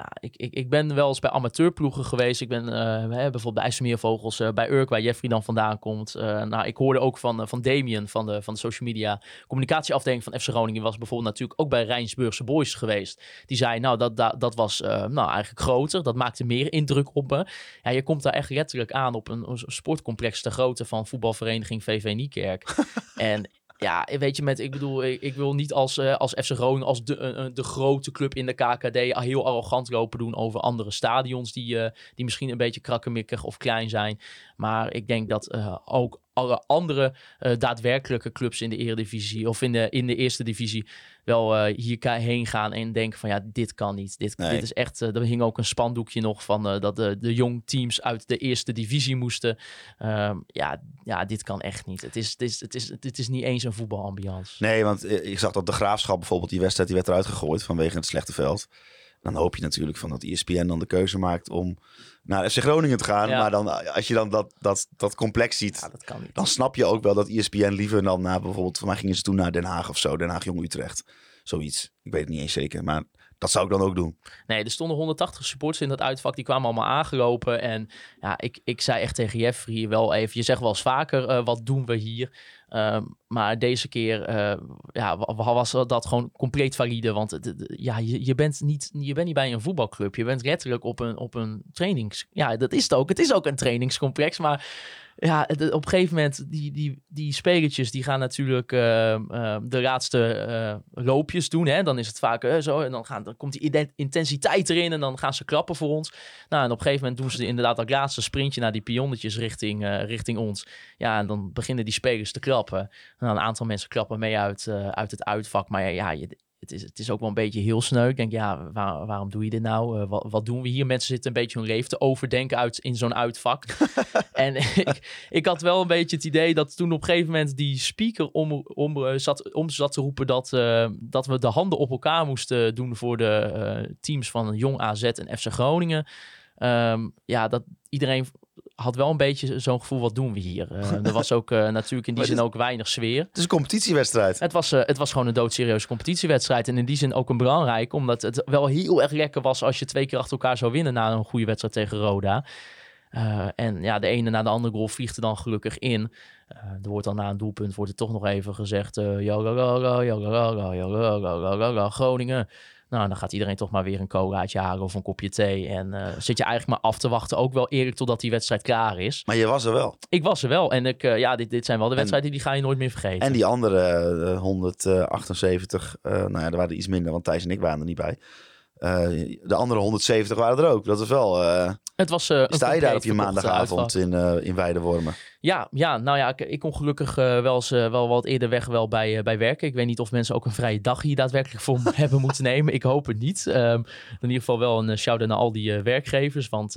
ja, ik, ik, ik ben wel eens bij amateurploegen geweest. Ik ben eh, hè, bijvoorbeeld bij IJsselmeervogels, eh, bij Urk, waar Jeffrey dan vandaan komt. Eh, nou, ik hoorde ook van, van Damien van de, van de social media communicatieafdeling van FC Groningen. Was bijvoorbeeld natuurlijk ook bij Rijnsburgse Boys geweest. Die zei, nou, dat, dat, dat was nou, eigenlijk groter. Dat maakte meer indruk op me. Ja, je komt daar echt letterlijk aan op een, een sportcomplex de grootte van voetbalvereniging VV Niekerk. en ja, weet je, met, ik bedoel, ik, wil niet als, eh, als FC Groningen, als de, eh, eh, de grote club in de KKD, heel arrogant lopen doen over andere stadions die, die misschien een beetje krakkemikkig of klein zijn. Maar ik denk dat ook alle andere eh, daadwerkelijke clubs in de Eredivisie of in de, in de Eerste Divisie wel eh, hierheen gaan en denken van ja, dit kan niet. Dit, Nee. dit is echt, eh, er hing ook een spandoekje nog van dat de, de jong teams uit de Eerste Divisie moesten. Ehm, ja, ja, dit kan echt niet. Het is, het is, het is, het is niet eens een voetbalambiance. Nee, want ik zag dat de Graafschap bijvoorbeeld, die wedstrijd die werd eruit gegooid vanwege het slechte veld. Dan hoop je natuurlijk van dat ESPN dan de keuze maakt om naar FC Groningen te gaan. Ja. Maar dan, eh, als je dan dat, dat, dat complex ziet, Ja, dat kan niet. dan snap je ook wel dat ESPN liever dan naar bijvoorbeeld, voor mij gingen ze toen naar Den Haag of zo, Den Haag Jong Utrecht. Zoiets. Ik weet het niet eens zeker, maar dat zou ik dan ook doen. Nee, er stonden 180 supporters in dat uitvak. Die kwamen allemaal aangelopen. En ja, ik, ik zei echt tegen Jeffrey wel even... Je zegt wel eens vaker, eh, wat doen we hier? Ehm, maar deze keer eh, ja, wa- wa- was dat gewoon compleet valide. Want ja, je, je, bent niet, je bent niet bij een voetbalclub. Je bent letterlijk op een, op een trainings... Ja, dat is het ook. Het is ook een trainingscomplex. Maar ja, op een gegeven moment, die, die, die spelertjes die gaan natuurlijk eh, eh, de laatste eh, loopjes doen. Hè? Dan is het vaak eh, zo. En dan, gaan, dan komt die intensiteit erin en dan gaan ze klappen voor ons. Nou, en op een gegeven moment doen ze inderdaad dat laatste sprintje naar die pionnetjes richting, eh, richting ons. Ja, en dan beginnen die spelers te klappen. En dan een aantal mensen klappen mee uit, uit het uitvak. Maar ja je, het, is, het is ook wel een beetje heel sneu. Ik denk, ja, waar- waarom doe je dit nou? Eh, wat, wat doen we hier? Mensen zitten een beetje hun leven te overdenken uit, in zo'n uitvak. en ik, ik had wel een beetje het idee dat toen op een gegeven moment die speaker om, om, eh, zat, om zat te roepen dat, eh, dat we de handen op elkaar moesten doen voor de teams van Jong AZ en FC Groningen. Ehm, ja, dat iedereen had wel een beetje zo'n gevoel, wat doen we hier? Eh, er was ook eh, natuurlijk in die zin ook weinig sfeer. Het is een competitiewedstrijd. Het was, eh, het was gewoon een doodserieuze competitiewedstrijd. En in die zin ook een belangrijk, omdat het wel heel erg lekker was als je twee keer achter elkaar zou winnen na een goede wedstrijd tegen Roda. Eh, en ja, de ene na de andere goal vliegt er dan gelukkig in. Eh, er wordt dan na een doelpunt wordt er toch nog even gezegd: eh, Groningen. Nou, dan gaat iedereen toch maar weer een colaatje halen of een kopje thee. En eh, zit je eigenlijk maar af te wachten, ook wel eerlijk totdat die wedstrijd klaar is. Maar je was er wel. Ik was er wel. En ik, eh, ja, dit, dit zijn wel de wedstrijden die ga je nooit meer vergeten. En die andere eh, 178, eh, nou ja, er waren er iets minder, want Thijs en ik waren er niet bij. De andere 170 waren er ook. Dat is wel. Het was een sta je daar op je maandagavond in, eh in Weidewormen? Ja, ja, nou ja, ik, ik kon gelukkig eh, wel, eens, wel wat eerder weg wel bij, bij werken. Ik weet niet of mensen ook een vrije dag hier daadwerkelijk voor hebben moeten nemen. Ik hoop het niet. Ehm, in ieder geval wel een uh, shout-out naar al die werkgevers. Want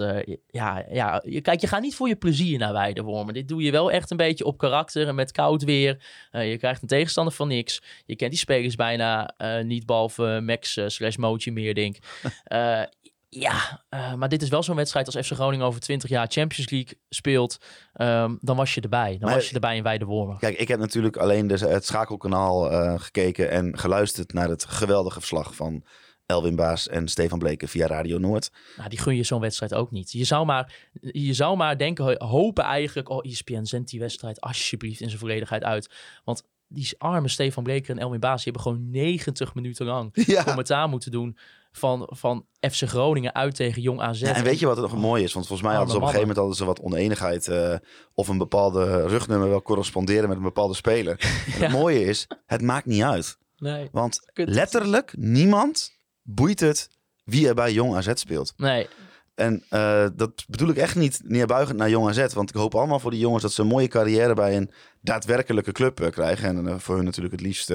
ja, ja kijk, je gaat niet voor je plezier naar Weidewormen. Dit doe je wel echt een beetje op karakter en met koud weer. Je krijgt een tegenstander van niks. Je kent die spelers bijna niet, behalve Max slash Mootje Meerdink. Eh ja, uh, maar dit is wel zo'n wedstrijd als FC Groningen over 20 jaar Champions League speelt. Um, dan was je erbij. Dan maar, was je erbij in Weide Wormen. Kijk, ik heb natuurlijk alleen de, het schakelkanaal uh, gekeken en geluisterd naar het geweldige verslag van Elwin Baas en Stefan Bleken via Radio Noord. Nou, die gun je zo'n wedstrijd ook niet. Je zou maar, je zou maar denken, hopen eigenlijk, oh ESPN zendt die wedstrijd alsjeblieft in zijn volledigheid uit. Want die arme Stefan Bleker en Elwin Baas, die hebben gewoon 90 minuten lang ja. commentaar moeten doen van, van FC Groningen uit tegen Jong AZ. Ja, en weet je wat het nog mooi is? Want volgens mij hadden ze op een gegeven moment hadden ze wat oneenigheid uh, of een bepaalde rugnummer wel corresponderen met een bepaalde speler. En het mooie is, het maakt niet uit. Nee. Want letterlijk niemand boeit het wie er bij Jong AZ speelt. Nee. En uh, dat bedoel ik echt niet neerbuigend naar Jong AZ. Want ik hoop allemaal voor die jongens dat ze een mooie carrière bij een daadwerkelijke club uh, krijgen. En uh, voor hun natuurlijk het liefst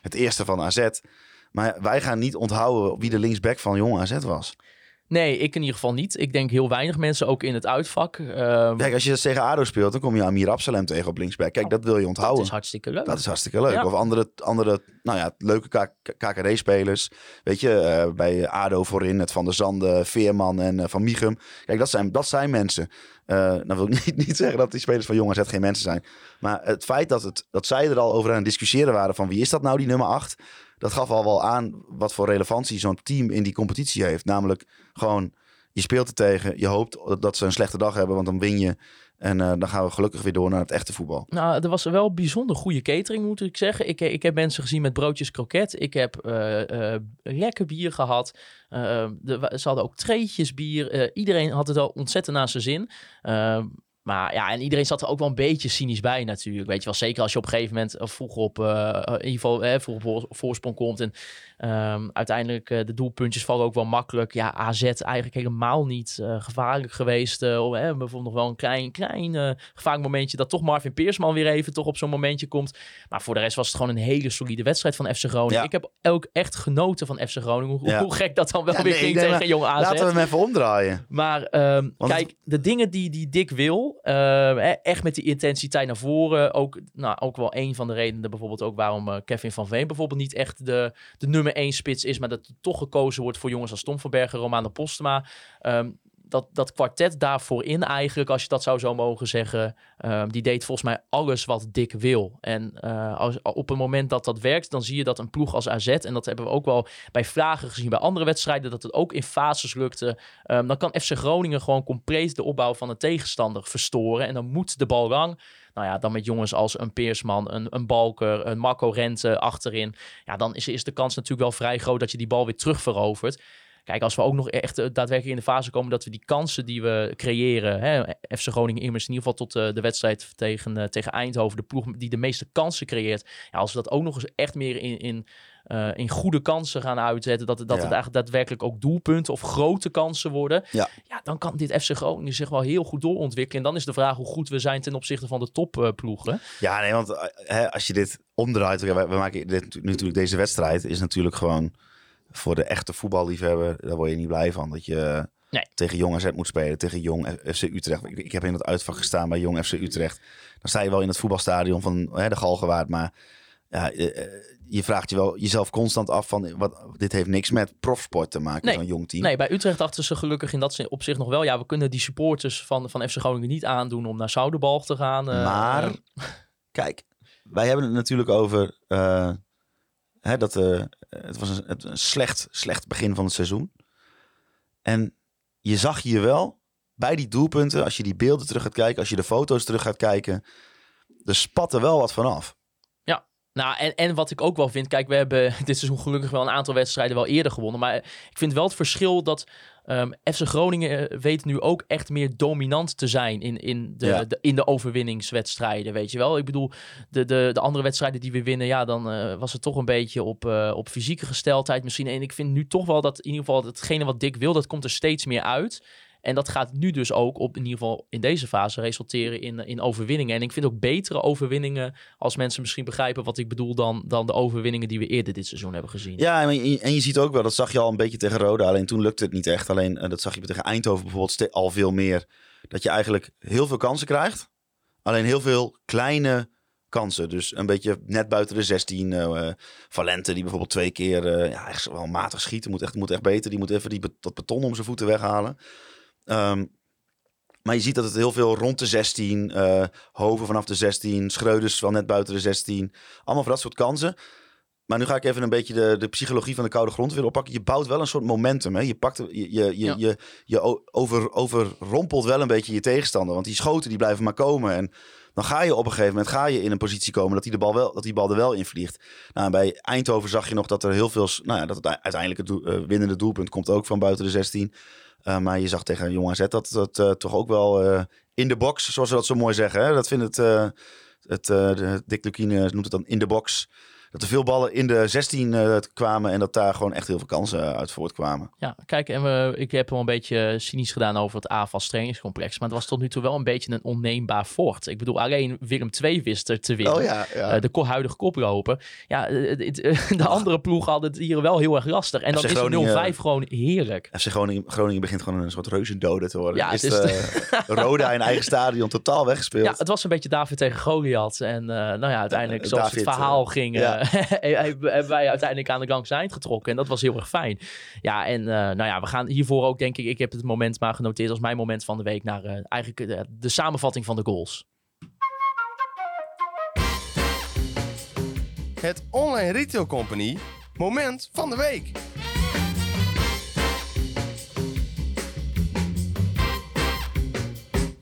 het eerste van AZ. Maar wij gaan niet onthouden wie de linksback van Jong AZ was. Nee, ik in ieder geval niet. Ik denk heel weinig mensen ook in het uitvak. Uh, Kijk, als je tegen ADO speelt, dan kom je Amir Absalem tegen op linksback. Kijk, dat wil je onthouden. Dat is hartstikke leuk. Dat is hartstikke leuk. Ja. Of andere, andere nou ja, leuke KKD-spelers. Weet je, uh, bij ADO voorin, het Van der Zanden, Veerman en uh, Van Michum. Kijk, dat zijn, dat zijn mensen. Uh, nou wil ik niet, niet zeggen dat die spelers van Jong AZ geen mensen zijn. Maar het feit dat, het, dat zij er al over aan het discussiëren waren van wie is dat nou, die nummer 8... dat gaf al wel aan wat voor relevantie zo'n team in die competitie heeft. Namelijk gewoon, je speelt er tegen, je hoopt dat ze een slechte dag hebben, want dan win je. En eh, dan gaan we gelukkig weer door naar het echte voetbal. Nou, er was wel bijzonder goede catering, moet ik zeggen. Ik, ik heb mensen gezien met broodjes kroket. Ik heb eh, eh, lekker bier gehad. Ze hadden ook treetjes bier. iedereen had het al ontzettend naar zijn zin. Maar ja, en iedereen zat er ook wel een beetje cynisch bij natuurlijk. Weet je wel, zeker als je op een gegeven moment vroeg op, uh, in ieder geval eh, vroeg voorsprong komt. En um, uiteindelijk uh, de doelpuntjes vallen ook wel makkelijk. Ja, AZ eigenlijk helemaal niet uh, gevaarlijk geweest. Uh, bijvoorbeeld nog wel een klein, klein gevaarlijk momentje dat toch Marvin Peersman weer even toch op zo'n momentje komt. Maar voor de rest was het gewoon een hele solide wedstrijd van FC Groningen. Ja. Ik heb ook echt genoten van FC Groningen. Hoe, ja. hoe gek dat dan wel ja, weer nee, ging tegen Jong AZ. Laten we hem even omdraaien. Maar um, kijk, de dingen die, die Dick wil, uh, echt met die intensiteit naar voren. Ook, nou, ook wel een van de redenen bijvoorbeeld ook waarom Kevin van Veen bijvoorbeeld niet echt de, de nummer één spits is. Maar dat er toch gekozen wordt voor jongens als Tom van Bergen, Romano Postema. Um, dat, dat kwartet daarvoor in eigenlijk, als je dat zou zo mogen zeggen, um, die deed volgens mij alles wat Dick wil. En uh, als, op het moment dat dat werkt, dan zie je dat een ploeg als AZ, en dat hebben we ook wel bij vragen gezien bij andere wedstrijden, dat het ook in fases lukte. Um, dan kan FC Groningen gewoon compleet de opbouw van de tegenstander verstoren. En dan moet de bal lang. Nou ja, dan met jongens als een Peersman, een, een Balker, een Marco Rente achterin. Ja, dan is, de kans natuurlijk wel vrij groot dat je die bal weer terug verovert. Kijk, als we ook nog echt eh, daadwerkelijk in de fase komen dat we die kansen die we creëren, hè, FC Groningen immers in ieder geval tot uh, de wedstrijd tegen, uh, tegen Eindhoven, de ploeg die de meeste kansen creëert. Ja, als we dat ook nog eens echt meer in, in, uh, in goede kansen gaan uitzetten, dat, dat ja. het eigenlijk daadwerkelijk ook doelpunten of grote kansen worden, ja. ja, dan kan dit FC Groningen zich wel heel goed doorontwikkelen. En dan is de vraag hoe goed we zijn ten opzichte van de topploegen. ja, nee, want hè, als je dit omdraait, we, maken dit, natuurlijk deze wedstrijd is natuurlijk gewoon voor de echte voetballiefhebber, daar word je niet blij van. Dat je nee. tegen Jong AZ moet spelen, tegen Jong FC Utrecht. Ik, ik, heb in het uitvak gestaan bij Jong FC Utrecht. Dan sta je wel in het voetbalstadion van hè, de Galgenwaard, maar ja, je vraagt je wel jezelf constant af van wat, dit heeft niks met profsport te maken, nee. zo'n jong team. Nee, bij Utrecht dachten ze gelukkig in dat opzicht nog wel. Ja, we kunnen die supporters van, van FC Groningen niet aandoen om naar Zoudenbalg te gaan. Uh, maar, uh, kijk, wij hebben het natuurlijk over uh, hè, dat het was een, een, slecht, slecht begin van het seizoen. En je zag hier wel bij die doelpunten, als je die beelden terug gaat kijken, als je de foto's terug gaat kijken, er spatte wel wat vanaf. Nou, en, en wat ik ook wel vind, kijk, we hebben dit seizoen gelukkig wel een aantal wedstrijden wel eerder gewonnen. Maar ik vind wel het verschil dat um, FC Groningen weet nu ook echt meer dominant te zijn in, in, de, Ja. de, in de overwinningswedstrijden, weet je wel. Ik bedoel, de, de, de andere wedstrijden die we winnen, ja, dan eh, was het toch een beetje op, eh, op fysieke gesteldheid misschien. En ik vind nu toch wel dat in ieder geval hetgene wat Dick wil, dat komt er steeds meer uit. En dat gaat nu dus ook op in ieder geval in deze fase resulteren in, in overwinningen. En ik vind ook betere overwinningen als mensen misschien begrijpen wat ik bedoel dan, dan de overwinningen die we eerder dit seizoen hebben gezien. Ja, en je, en je ziet ook wel, dat zag je al een beetje tegen Roda. Alleen toen lukte het niet echt. Alleen eh, dat zag je tegen Eindhoven bijvoorbeeld al veel meer. Dat je eigenlijk heel veel kansen krijgt. Alleen heel veel kleine kansen. Dus een beetje net buiten de 16. eh Valente die bijvoorbeeld twee keer eh, ja, echt wel matig schieten. Moet echt, moet echt beter. Die moet even die, dat beton om zijn voeten weghalen. Ehm, maar je ziet dat het heel veel rond de 16, eh, Hoven vanaf de 16, Schreuders wel net buiten de 16. Allemaal voor dat soort kansen. Maar nu ga ik even een beetje de, de psychologie van de koude grond weer oppakken. Je bouwt wel een soort momentum. Hè? Je, pakt, je, je, je, Ja. je, je over, overrompelt wel een beetje je tegenstander. Want die schoten die blijven maar komen. En dan ga je op een gegeven moment ga je in een positie komen dat die, de bal wel, dat die bal er wel in vliegt. Nou, bij Eindhoven zag je nog dat er heel veel... Nou ja, dat het uiteindelijk het doel- eh, winnende doelpunt komt ook van buiten de 16. Uh, maar je zag tegen Jong AZ dat het uh, toch ook wel uh, in de box, zoals ze dat zo mooi zeggen. Hè? Dat vindt het, het Dick Lukien noemt het dan in de box. Dat er veel ballen in de 16 uh, kwamen en dat daar gewoon echt heel veel kansen uit voortkwamen. Ja, kijk, en we, ik heb wel een beetje cynisch gedaan over het AFAS trainingscomplex. Maar het was tot nu toe wel een beetje een onneembaar fort. Ik bedoel, alleen Willem II wist er te winnen. Oh ja, ja. Uh, de ko- huidige koploper. Ja, de andere ploeg hadden het hier wel heel erg lastig. En dan FC is Groningen- 0-5 gewoon heerlijk. FC Groningen, Groningen begint gewoon een soort reuzendode te worden. Ja, is het is de, Roda in eigen stadion totaal weggespeeld. Ja, het was een beetje David tegen Goliath. En nou ja, uiteindelijk, Eh, zoals David, het verhaal eh, ging, ja. Eh, hebben wij uiteindelijk aan de langs eind getrokken. En dat was heel erg fijn. Ja, en uh, nou ja, we gaan hiervoor ook, denk ik, ik heb het moment maar genoteerd als mijn moment van de week naar uh, eigenlijk de samenvatting van de goals. Het Online Retail Company Moment van de week.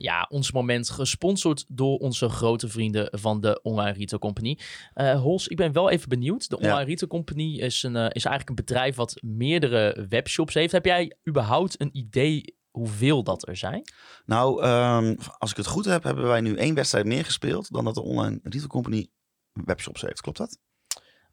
Ja, ons moment gesponsord door onze grote vrienden van de Online Retail Company. Eh Hols, ik ben wel even benieuwd. De Ja. Online Retail Company is, een, eh, is eigenlijk een bedrijf wat meerdere webshops heeft. Heb jij überhaupt een idee hoeveel dat er zijn? Nou, ehm, als ik het goed heb, hebben wij nu één wedstrijd meer gespeeld dan dat de online retail company webshops heeft. Klopt dat?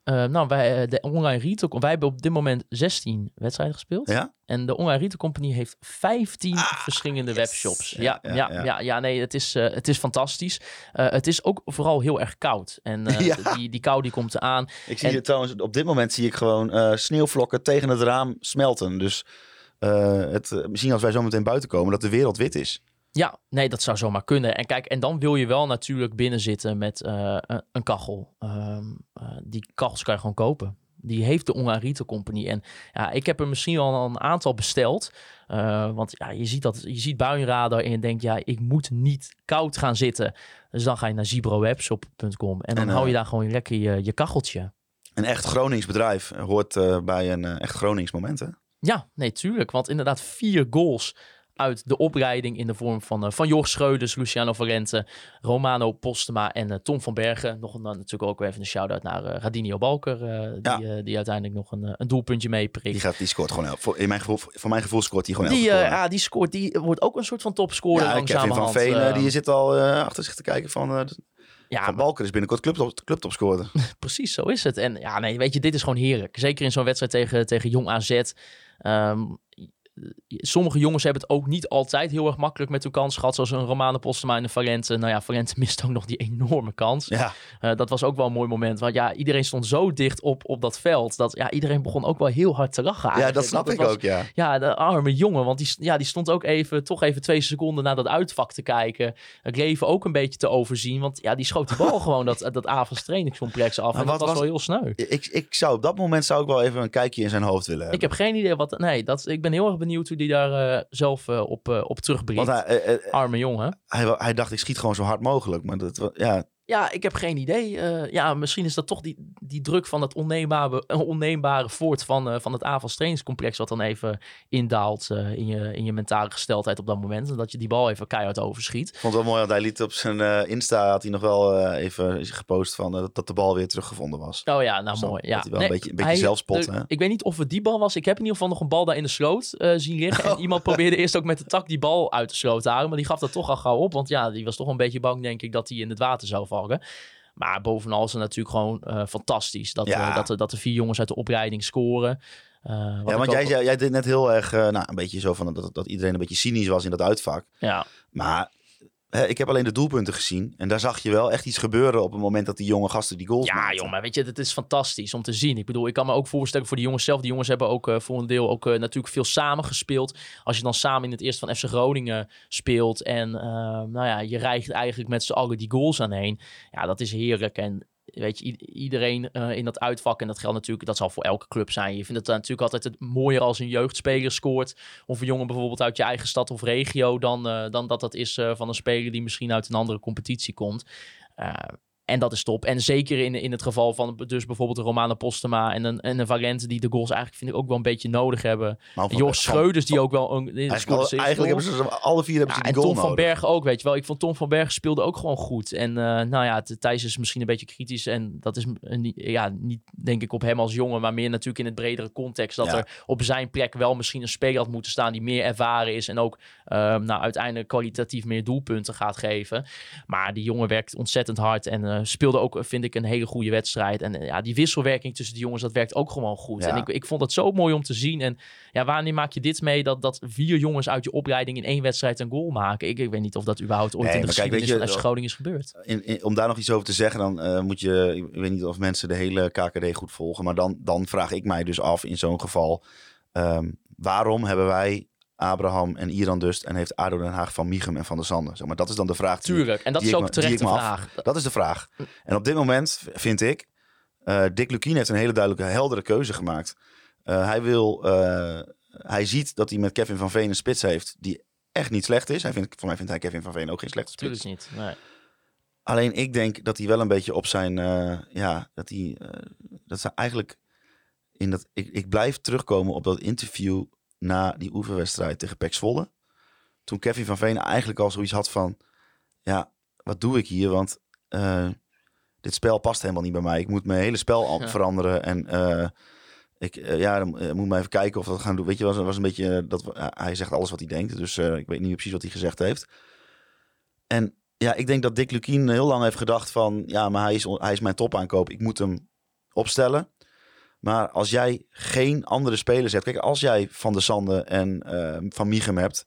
Eh, nou, wij, eh, de Online Retail wij hebben op dit moment 16 wedstrijden gespeeld. Ja? En de Online Retail Company heeft 15 verschillende Ah, yes. webshops. Ja, Ja, ja, ja, ja. nee, het is, eh, het is fantastisch. Eh, het is ook vooral heel erg koud. En die, die kou die komt eraan. Ik zie En- het trouwens, op dit moment zie ik gewoon sneeuwvlokken tegen het raam smelten. Dus het, misschien als wij zo meteen buiten komen, dat de wereld wit is. Ja, nee, dat zou zomaar kunnen. En kijk, en dan wil je wel natuurlijk binnen zitten met eh, een, een kachel. Ehm, eh, die kachels kan je gewoon kopen. Die heeft de Online Retail Company. En ja, ik heb er misschien al een aantal besteld. Eh, want ja, je ziet, dat, je ziet buienradar en je denkt, ja, ik moet niet koud gaan zitten. Dus dan ga je naar zibrowebshop.com en dan En, hou je daar gewoon lekker je, je kacheltje. Een echt Gronings bedrijf hoort bij een echt Gronings moment. Hè? Ja, nee, tuurlijk. Want inderdaad, vier goals uit de opleiding in de vorm van, eh, van Jorg Schreuders, Luciano Valente, Romano Postema en eh, Tom van Bergen. Nog een, dan natuurlijk ook even een shout-out naar eh, Radinio Balker, die, die uiteindelijk nog een, een doelpuntje meeprikt. Die, gaat, die scoort gewoon, voor, in mijn gevoel, voor mijn gevoel scoort hij gewoon elke ja, die scoort, die wordt ook een soort van topscorer Ja, Kevin van. Veen, eh, eh, die zit al achter zich te kijken van... ja, van Balker is binnenkort clubtop, clubtopscorer. precies, zo is het. En ja, nee, weet je, dit is gewoon heerlijk. Zeker in zo'n wedstrijd tegen, tegen Jong AZ. Ehm, sommige jongens hebben het ook niet altijd heel erg makkelijk met hun kans gehad. Zoals een Romane Postema en een Valente. Nou ja, Valente mist ook nog die enorme kans. Ja, Eh, dat was ook wel een mooi moment. Want ja, iedereen stond zo dicht op, op dat veld. Dat ja, iedereen begon ook wel heel hard te lachen. ja dat snap ik was- ook, ja. Ja, de arme jongen. Want die, ja, die stond ook even, toch even twee seconden naar dat uitvak te kijken. Het leven ook een beetje te overzien. Want ja, die schoot die bal gewoon dat, dat Avonds trainingscomplex af. Maar en dat was- wel heel sneu. Ik, ik zou op dat moment zou ik wel even een kijkje in zijn hoofd willen hebben. Ik heb geen idee wat... Nee, dat, ik ben heel erg benieuwd hoe die daar eh, zelf eh, op, eh, op terugbrengt. Want hij, Arme jongen. hij, hij dacht, ik schiet gewoon zo hard mogelijk. Maar dat, ja, Ja, ik heb geen idee. Eh, ja, misschien is dat toch die, die druk van het onneembare, eh, onneembare voort van, eh, van het trainingscomplex... wat dan even indaalt in, je, in je mentale gesteldheid op dat moment. En dat je die bal even keihard overschiet. ik vond het wel mooi, want hij liet op zijn Insta, had hij nog wel even gepost van dat de bal weer teruggevonden was. Oh ja, nou mooi. dat Ja. hij wel een beetje- een beetje hij- zelfspot? Ik weet niet of het die bal was. Ik heb in ieder geval nog een bal daar in de sloot zien liggen. En iemand probeerde eerst ook met de tak die bal uit de sloot te halen. Maar die gaf dat toch al gauw op. Want ja, die was toch een beetje bang, denk ik, dat hij in het water zou vallen. Maar bovenal is het natuurlijk gewoon eh, fantastisch dat, Ja. eh, dat, er- dat de vier jongens uit de opleiding scoren. Eh, Ja, want jij, zei- jij deed net heel erg, nou, een beetje zo van dat, dat iedereen een beetje cynisch was in dat uitvak. Ja, Maar ik heb alleen de doelpunten gezien. En daar zag je wel echt iets gebeuren op het moment dat die jonge gasten die goals Ja, maakten. joh, maar weet je, het is fantastisch om te zien. Ik bedoel, ik kan me ook voorstellen voor die jongens zelf. Die jongens hebben ook eh, voor een deel ook eh, natuurlijk veel samen gespeeld. Als je dan samen in het eerste van FC Groningen speelt en eh, nou ja, je rijgt eigenlijk met z'n allen die goals aan heen. Ja, dat is heerlijk. En weet je, iedereen eh, in dat uitvak, en dat geldt natuurlijk, dat zal voor elke club zijn. Je vindt het natuurlijk altijd het mooier als een jeugdspeler scoort. Of een jongen bijvoorbeeld uit je eigen stad of regio, dan, eh, dan dat dat is eh, van een speler die misschien uit een andere competitie komt. Eh, en dat is top. En zeker in, in het geval van dus bijvoorbeeld een Romano Postema en een, en een Valente die de goals eigenlijk vind ik ook wel een beetje nodig hebben. En Jos Schreuders die ook wel een... Eigenlijk, eigenlijk hebben ze alle vier hebben Ja, ze en die goal Tom van. Bergen ook, weet je wel. Ik vond Tom van Bergen speelde ook gewoon goed. En eh, nou ja, Thijs is misschien een beetje kritisch. En dat is eh, niet, ja, niet denk ik op hem als jongen, maar meer natuurlijk in het bredere context. Dat Ja. er op zijn plek wel misschien een speler had moeten staan die meer ervaren is. En ook ehm, nou, uiteindelijk kwalitatief meer doelpunten gaat geven. Maar die jongen werkt ontzettend hard en eh, speelde ook, vind ik, een hele goede wedstrijd. En eh, ja, die wisselwerking tussen die jongens, dat werkt ook gewoon goed. Ja. En ik, ik vond het zo mooi om te zien. En ja, wanneer maak je dit mee dat, dat vier jongens uit je opleiding in één wedstrijd een goal maken? Ik, ik weet niet of dat überhaupt ooit Nee, in de kijk, geschiedenis weet je, van FC Groningen is gebeurd. In, in- om daar nog iets over te zeggen, dan eh, moet je... Ik weet niet of mensen de hele KKD goed volgen. Maar dan, dan vraag ik mij dus af in zo'n geval... ehm, waarom hebben wij Abraham en Iran Dust... en heeft ADO Den Haag van Michem en Van der Sande? Zeg maar, dat is dan de vraag die, Tuurlijk, en dat is ook terecht de af- vraag. Dat is de vraag. En op dit moment vind ik... eh, Dick Lukien heeft een hele duidelijke, heldere keuze gemaakt. Eh, hij wil... eh, hij ziet dat hij met Kevin van Veen een spits heeft... die echt niet slecht is. Hij vindt, voor mij vindt hij Kevin van Veen ook geen slechte spits. Tuurlijk niet. Nee. Alleen ik denk dat hij wel een beetje op zijn, ja, dat hij, dat ze eigenlijk, in dat, ik, ik blijf terugkomen op dat interview na die oefenwedstrijd tegen Pek Zwolle. Toen Kevin van Veen eigenlijk al zoiets had van... Ja, wat doe ik hier? Want eh, dit spel past helemaal niet bij mij. Ik moet mijn hele spel Ja. veranderen. En eh, ik, eh, ja, dan moet maar even kijken of we dat gaan doen. Weet je, was, was een beetje... dat, hij zegt alles wat hij denkt. Dus ik weet niet precies wat hij gezegd heeft. En ja, ik denk dat Dick Lukien heel lang heeft gedacht van... Ja, maar hij is, hij is mijn topaankoop. Ik moet hem opstellen. Maar als jij geen andere spelers hebt... Kijk, als jij Van der Sande en eh, Van Mieghem hebt...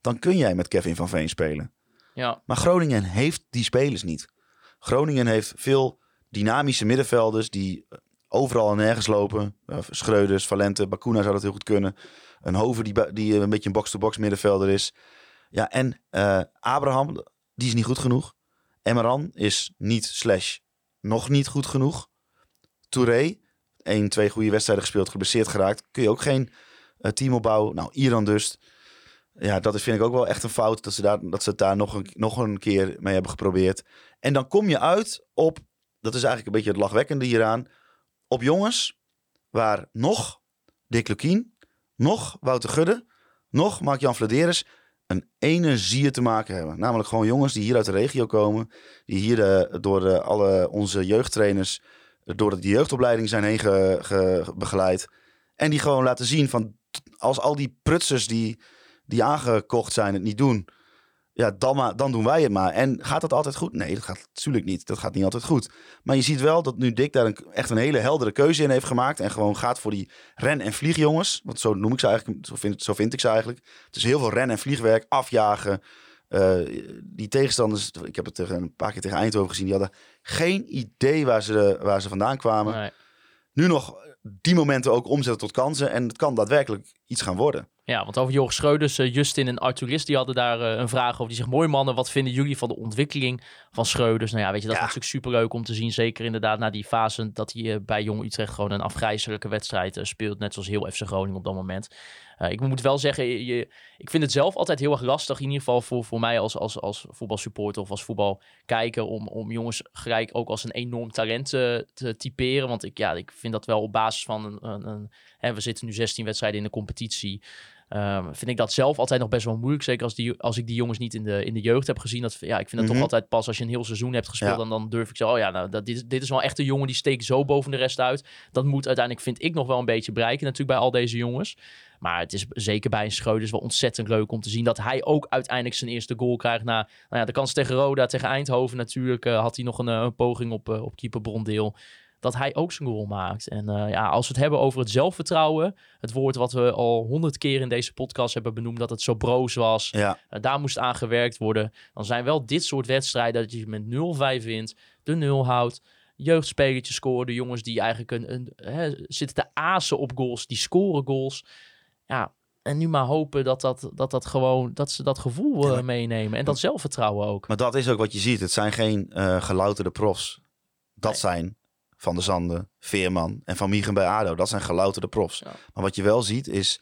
dan kun jij met Kevin van Veen spelen. Ja, Maar Groningen heeft die spelers niet. Groningen heeft veel dynamische middenvelders... die overal en nergens lopen. Uh, Schreuders, Valente, Bakuna zou dat heel goed kunnen. Een Hoven die, die een beetje een box-to-box middenvelder is. Ja, en eh, Abraham, die is niet goed genoeg. Emmeran is niet slash nog niet goed genoeg. Touré, één, twee goede wedstrijden gespeeld, geblesseerd geraakt. Kun je ook geen eh, team opbouwen. Nou, Iran dus. Ja, dat vind ik ook wel echt een fout dat ze, daar, dat ze het daar nog een, nog een keer mee hebben geprobeerd. En dan kom je uit op, dat is eigenlijk een beetje het lachwekkende hieraan, op jongens waar nog Dick Lukien, nog Wouter Gudde, nog Mark-Jan Vladeris een energie te maken hebben. Namelijk gewoon jongens die hier uit de regio komen, die hier de, door de, alle onze jeugdtrainers, door de jeugdopleiding zijn heen ge, ge- begeleid. En die gewoon laten zien van, als al die prutsers die, die aangekocht zijn het niet doen, ja, dan, dan doen wij het maar. En gaat dat altijd goed? Nee, dat gaat natuurlijk niet. Dat gaat niet altijd goed. Maar je ziet wel dat nu Dick daar een, echt een hele heldere keuze in heeft gemaakt. En gewoon gaat voor die ren- en vliegjongens. Want zo noem ik ze eigenlijk. Zo vind, zo vind ik ze eigenlijk. Het is heel veel ren- en vliegwerk, afjagen. Eh, die tegenstanders, ik heb het tegen, een paar keer tegen Eindhoven gezien. Die hadden geen idee waar ze, waar ze vandaan kwamen. nee. Nu nog die momenten ook omzetten tot kansen. En het kan daadwerkelijk iets gaan worden. Ja, want over Jorg Schreuders, eh, Justin en Arturis, die hadden daar eh, een vraag over. Die zegt, mooi mannen, wat vinden jullie van de ontwikkeling van Schreuders? Nou ja, weet je, dat Ja. is natuurlijk superleuk om te zien. Zeker inderdaad na die fase dat hij bij Jong Utrecht gewoon een afgrijzelijke wedstrijd speelt. Net zoals heel FC Groningen op dat moment. Eh, ik moet wel zeggen, je, ik vind het zelf altijd heel erg lastig. In ieder geval voor, voor mij als, als, als voetbalsupporter of als voetbalkijker. Om, om jongens gelijk ook als een enorm talent eh, te typeren. Want ik, ja, ik vind dat wel op basis van een... een, een hè, we zitten nu 16 wedstrijden in de competitie. Ehm, vind ik dat zelf altijd nog best wel moeilijk. Zeker als, die, als ik die jongens niet in de, in de jeugd heb gezien. Dat, ja, ik vind het Mhm. toch altijd pas als je een heel seizoen hebt gespeeld. Ja. Dan, dan durf ik zo, oh ja, nou, dat, dit, dit is wel echt een jongen die steekt zo boven de rest uit. Dat moet uiteindelijk, vind ik, nog wel een beetje bereiken natuurlijk bij al deze jongens. Maar het is zeker bij een Schreuders wel ontzettend leuk om te zien dat hij ook uiteindelijk zijn eerste goal krijgt. Na nou ja, de kans tegen Roda, tegen Eindhoven natuurlijk, eh, had hij nog een, eh, een poging op, uh, op keeper Brondeel. Dat hij ook zijn goal maakt. En uh, ja, als we het hebben over het zelfvertrouwen, het woord wat we al honderd keer in deze podcast hebben benoemd, dat het zo broos was, Ja. uh, daar moest aan gewerkt worden. Dan zijn wel dit soort wedstrijden dat je met 0-5 wint, de 0 houdt jeugdspelertjes scoren. De jongens die eigenlijk een, een, hè, zitten te azen op goals, die scoren goals. Ja, en nu maar hopen dat, dat, dat, dat, gewoon, dat ze dat gevoel uh, Ja. meenemen. En dat zelfvertrouwen ook. Maar dat is ook wat je ziet. Het zijn geen uh, gelouterde profs. Dat nee. zijn Van der Zanden, Veerman en Van Miegen bij ADO. Dat zijn gelouterde profs. Ja. Maar wat je wel ziet is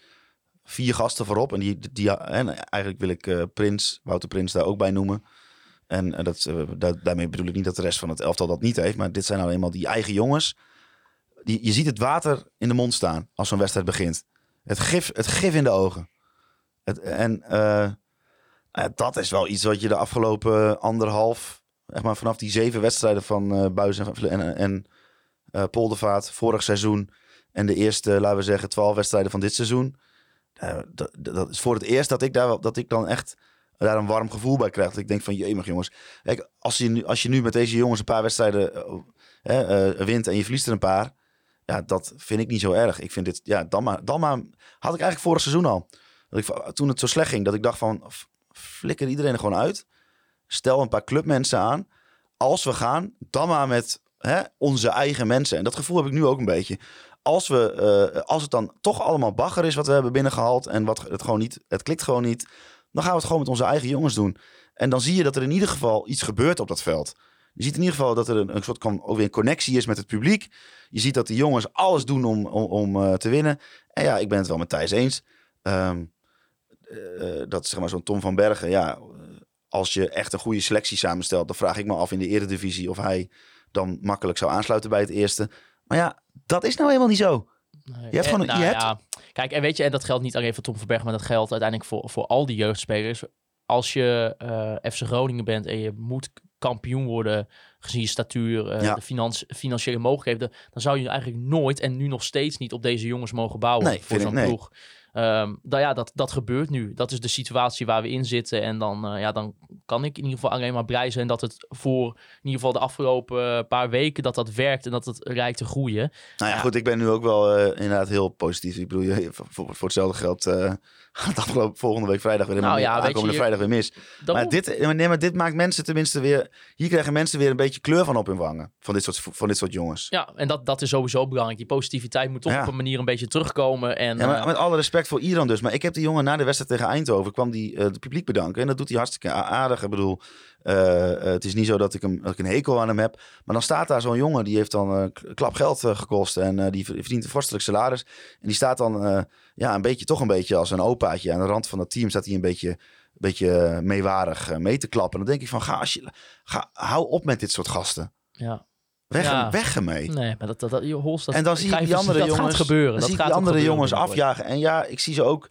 vier gasten voorop. En, die, die, en eigenlijk wil ik uh, Prins, Wouter Prins daar ook bij noemen. En uh, dat, daarmee bedoel ik niet dat de rest van het elftal dat niet heeft. Maar dit zijn nou eenmaal die eigen jongens. Die, je ziet het water in de mond staan als zo'n wedstrijd begint. Het gif, het gif in de ogen. Het, en dat is wel iets wat je de afgelopen anderhalf, zeg maar vanaf die zeven wedstrijden van uh, Buis en, en, en uh, Poldervaart vorig seizoen en de eerste, laten we zeggen, twaalf wedstrijden van dit seizoen. Uh, dat, is voor het eerst dat ik, daar, dat ik dan echt daar een warm gevoel bij krijg. Dat ik denk van, jemig jongens. Kijk, als je, nu, als je nu met deze jongens een paar wedstrijden uh, wint en je verliest er een paar. Ja, dat vind ik niet zo erg. Ik vind dit, ja, dan maar, dan maar. Had ik eigenlijk vorig seizoen al. Dat ik, toen het zo slecht ging, dat ik dacht van, flikker iedereen er gewoon uit. Stel een paar clubmensen aan. Als we gaan, dan maar met hè, onze eigen mensen. En dat gevoel heb ik nu ook een beetje. Als, we, uh, als het dan toch allemaal bagger is wat we hebben binnengehaald. En wat het gewoon niet, het klikt gewoon niet. Dan gaan we het gewoon met onze eigen jongens doen. En dan zie je dat er in ieder geval iets gebeurt op dat veld. Je ziet in ieder geval dat er een, soort kan, ook weer connectie is met het publiek. Je ziet dat die jongens alles doen om, om, om uh, te winnen. En ja, ik ben het wel met Thijs eens. Um, uh, dat zeg maar zo'n Tom van Bergen. Ja, als je echt een goede selectie samenstelt, dan vraag ik me af in de eredivisie of hij dan makkelijk zou aansluiten bij het eerste. Maar ja, dat is nou helemaal niet zo. Nee. Je hebt gewoon- nou je hebt- ja, kijk, en weet je, en dat geldt niet alleen voor Tom Verberg, maar dat geldt uiteindelijk voor, voor al die jeugdspelers. Als je eh FC Groningen bent en je moet kampioen worden gezien je statuur, eh, Ja. de financiële mogelijkheden, dan zou je eigenlijk nooit en nu nog steeds niet op deze jongens mogen bouwen Nee, voor zo'n nee. Ploeg. Ehm nou ja, dat, dat gebeurt nu. Dat is de situatie waar we in zitten. En dan, eh, ja, dan kan ik in ieder geval alleen maar blij zijn dat het voor in ieder geval de afgelopen eh, paar weken dat dat werkt en dat het lijkt te groeien. Nou ja, Ja. goed, ik ben nu ook wel eh, inderdaad heel positief. Ik bedoel, je, voor, voor hetzelfde geld gaat afgelopen volgende week vrijdag weer helemaal Nou ja, aankomende je- vrijdag weer mis. Maar dit, nee, maar dit maakt mensen tenminste weer... Hier krijgen mensen weer een beetje kleur van op hun wangen. Van dit soort, van dit soort jongens. Ja, en dat, dat is sowieso belangrijk. Die positiviteit moet toch Ja. op een manier een beetje terugkomen. En, Ja, maar eh, met alle respect voor Iran dus. Maar ik heb die jongen na de wedstrijd tegen Eindhoven... kwam die eh, het publiek bedanken. En dat doet hij hartstikke aardig. Ik bedoel, het is niet zo dat ik, hem, dat ik een hekel aan hem heb. Maar dan staat daar zo'n jongen... die heeft dan eh, k- klap geld eh, gekost. En eh, die verdient een vorstelijk salaris. En die staat dan eh, ja, een beetje, toch een beetje als een opaatje. Aan de rand van dat team staat hij een beetje... beetje eh, meewarig eh, mee te klappen. En dan denk ik van, ga, als je, ga hou op met dit soort gasten. ja. Weg, Ja. weg ermee. Nee, maar dat, dat, Holst, dat, en dan zie die andere jongens, gaat gebeuren. Dan dat zie ik gaat die andere jongens afjagen. En ja, ik zie ze ook eh,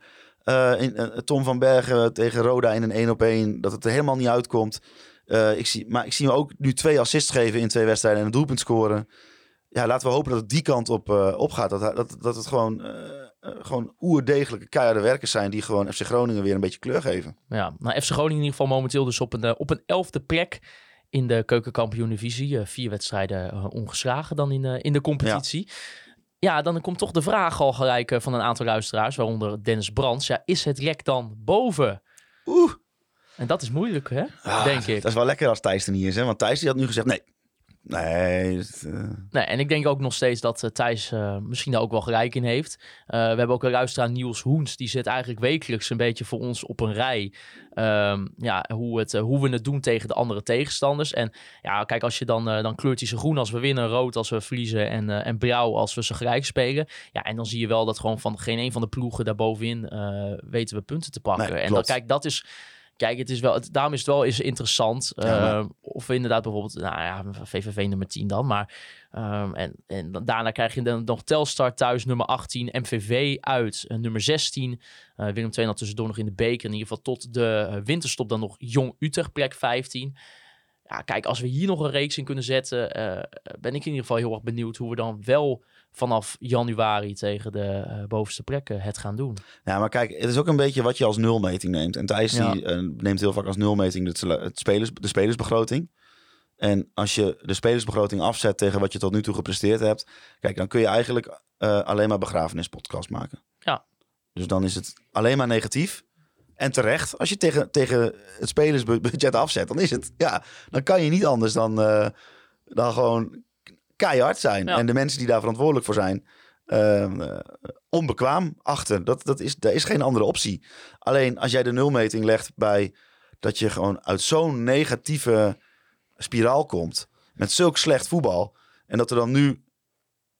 in, eh, Tom van Bergen tegen Roda in een 1 op 1 dat het er helemaal niet uitkomt. Eh, ik zie, maar ik zie hem ook nu twee assists geven in twee wedstrijden en een doelpunt scoren. Ja, laten we hopen dat het die kant op, eh, opgaat. Dat, dat, dat het gewoon, eh eh, gewoon oerdegelijke keiharde werkers zijn die gewoon FC Groningen weer een beetje kleur geven. Ja, nou, FC Groningen in ieder geval momenteel dus op een, eh, op een elfde plek in de keukenkampioen-divisie. Eh, vier wedstrijden eh, ongeslagen dan in, eh, in de competitie. Ja. Dan komt toch de vraag al gelijk eh, van een aantal luisteraars, waaronder Dennis Brands. Ja, is het rek dan boven? Oeh, En dat is moeilijk, hè? Ah, denk ik. dat is wel lekker als Thijs er niet is. Hè? Want Thijs die had nu gezegd, nee. Nee, dat, eh, Nee, en ik denk ook nog steeds dat eh, Thijs eh, misschien daar ook wel gelijk in heeft. We hebben ook een luisteraar, Niels Hoens, die zit eigenlijk wekelijks een beetje voor ons op een rij. Ehm, ja, hoe, het, hoe we het doen tegen de andere tegenstanders. En ja, kijk, als je dan, dan kleurt hij ze groen als we winnen, rood als we verliezen en, en blauw als we ze gelijk spelen. Ja, en dan zie je wel dat gewoon van geen een van de ploegen daarbovenin weten we punten te pakken. Nee, en dan, kijk, dat is... Kijk, het is wel, het, daarom is het wel eens interessant. Ja, maar- eh, Of we inderdaad bijvoorbeeld, nou ja, VVV nummer 10 dan. Maar Ehm, en, en daarna krijg je dan nog Telstar thuis nummer 18, MVV uit eh, nummer 16. Eh, Willem II dan tussendoor nog in de beker. In ieder geval tot de eh, winterstop dan nog Jong Utrecht plek 15. Ja, kijk, als we hier nog een reeks in kunnen zetten, eh, ben ik in ieder geval heel erg benieuwd hoe we dan wel vanaf januari tegen de eh, bovenste plekken het gaan doen. Ja, maar kijk, het is ook een beetje wat je als nulmeting neemt. En Thijs Ja. die, eh, neemt heel vaak als nulmeting sele- het spelers, de spelersbegroting. En als je de spelersbegroting afzet tegen wat je tot nu toe gepresteerd hebt, kijk, dan kun je eigenlijk alleen maar begrafenispodcast maken. Ja. Dus dan is het alleen maar negatief. En terecht, als je tegen, tegen het spelersbudget afzet, dan is het, ja, dan kan je niet anders dan, eh, dan gewoon keihard zijn. Ja. En de mensen die daar verantwoordelijk voor zijn, eh, eh, onbekwaam achter. Dat, dat is, er is geen andere optie. Alleen als jij de nulmeting legt bij dat je gewoon uit zo'n negatieve spiraal komt. Met zulk slecht voetbal. En dat er dan nu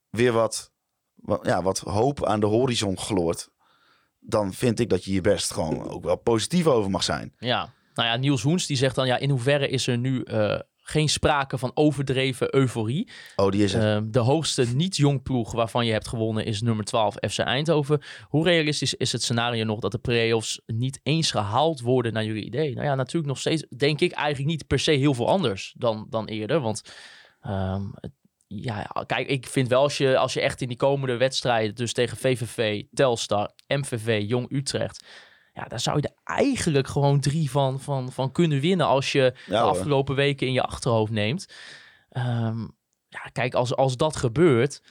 weer wat, wat, ja, wat hoop aan de horizon gloort. Dan vind ik dat je hier best gewoon ook wel positief over mag zijn. Ja, nou ja, Niels Hoens die zegt dan, ja, in hoeverre is er nu eh, geen sprake van overdreven euforie? Oh, die is. Ehm, de hoogste niet-jong ploeg waarvan je hebt gewonnen is nummer 12 FC Eindhoven. Hoe realistisch is het scenario nog dat de play-offs niet eens gehaald worden naar jullie idee? Nou ja, natuurlijk nog steeds denk ik eigenlijk niet per se heel veel anders dan, dan eerder. Want ehm, het- ja, kijk, ik vind wel als je, als je echt in die komende wedstrijden, dus tegen VVV, Telstar, MVV, Jong Utrecht... Ja, daar zou je er eigenlijk gewoon drie van, van, van kunnen winnen als je de Ja, afgelopen weken in je achterhoofd neemt. Ehm, ja, kijk, als, als dat gebeurt,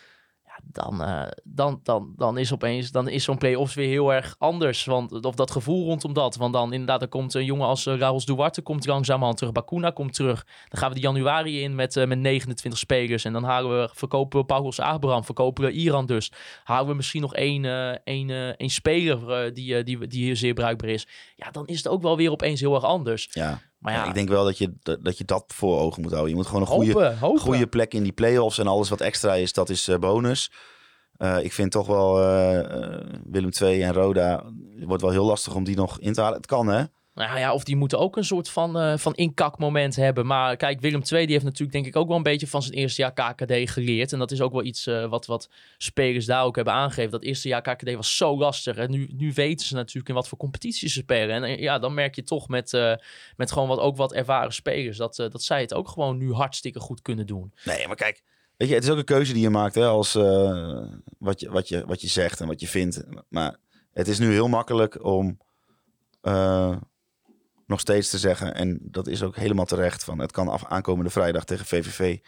dan, eh, dan, dan, dan is opeens dan is zo'n play-offs weer heel erg anders. Want, of dat gevoel rondom dat. Want dan inderdaad, er komt een jongen als uh, Raúl Duarte, komt langzamerhand terug. Bakuna komt terug. Dan gaan we de januari in met, eh, met 29 spelers. En dan halen we, verkopen we Paulus Abraham, verkopen we Iran dus. Halen we misschien nog één, eh, één, eh, één speler eh, die, eh, die, die hier zeer bruikbaar is. Ja, dan is het ook wel weer opeens heel erg anders. Ja. Maar ja, Ja, ik denk wel dat je, dat, dat je dat voor ogen moet houden. Je moet gewoon een goede, hopen, hopen. goede plek in die play-offs. En alles wat extra is, dat is eh, bonus. Eh, ik vind toch wel eh, Willem II en Roda... Het wordt wel heel lastig om die nog in te halen. Het kan, hè? Nou ja, of die moeten ook een soort van, eh, van inkakmoment hebben. Maar kijk, Willem II die heeft natuurlijk denk ik ook wel een beetje van zijn eerste jaar KKD geleerd. En dat is ook wel iets eh, wat, wat spelers daar ook hebben aangegeven. Dat eerste jaar KKD was zo lastig. En nu, nu weten ze natuurlijk in wat voor competities ze spelen. En eh, ja, dan merk je toch met, met gewoon wat, ook wat ervaren spelers... Dat, dat zij het ook gewoon nu hartstikke goed kunnen doen. Nee, maar kijk, weet je, het is ook een keuze die je maakt hè, als wat, je, wat, je, wat je zegt en wat je vindt. Maar het is nu heel makkelijk om nog steeds te zeggen, en dat is ook helemaal terecht, van het kan af, aankomende vrijdag tegen VVV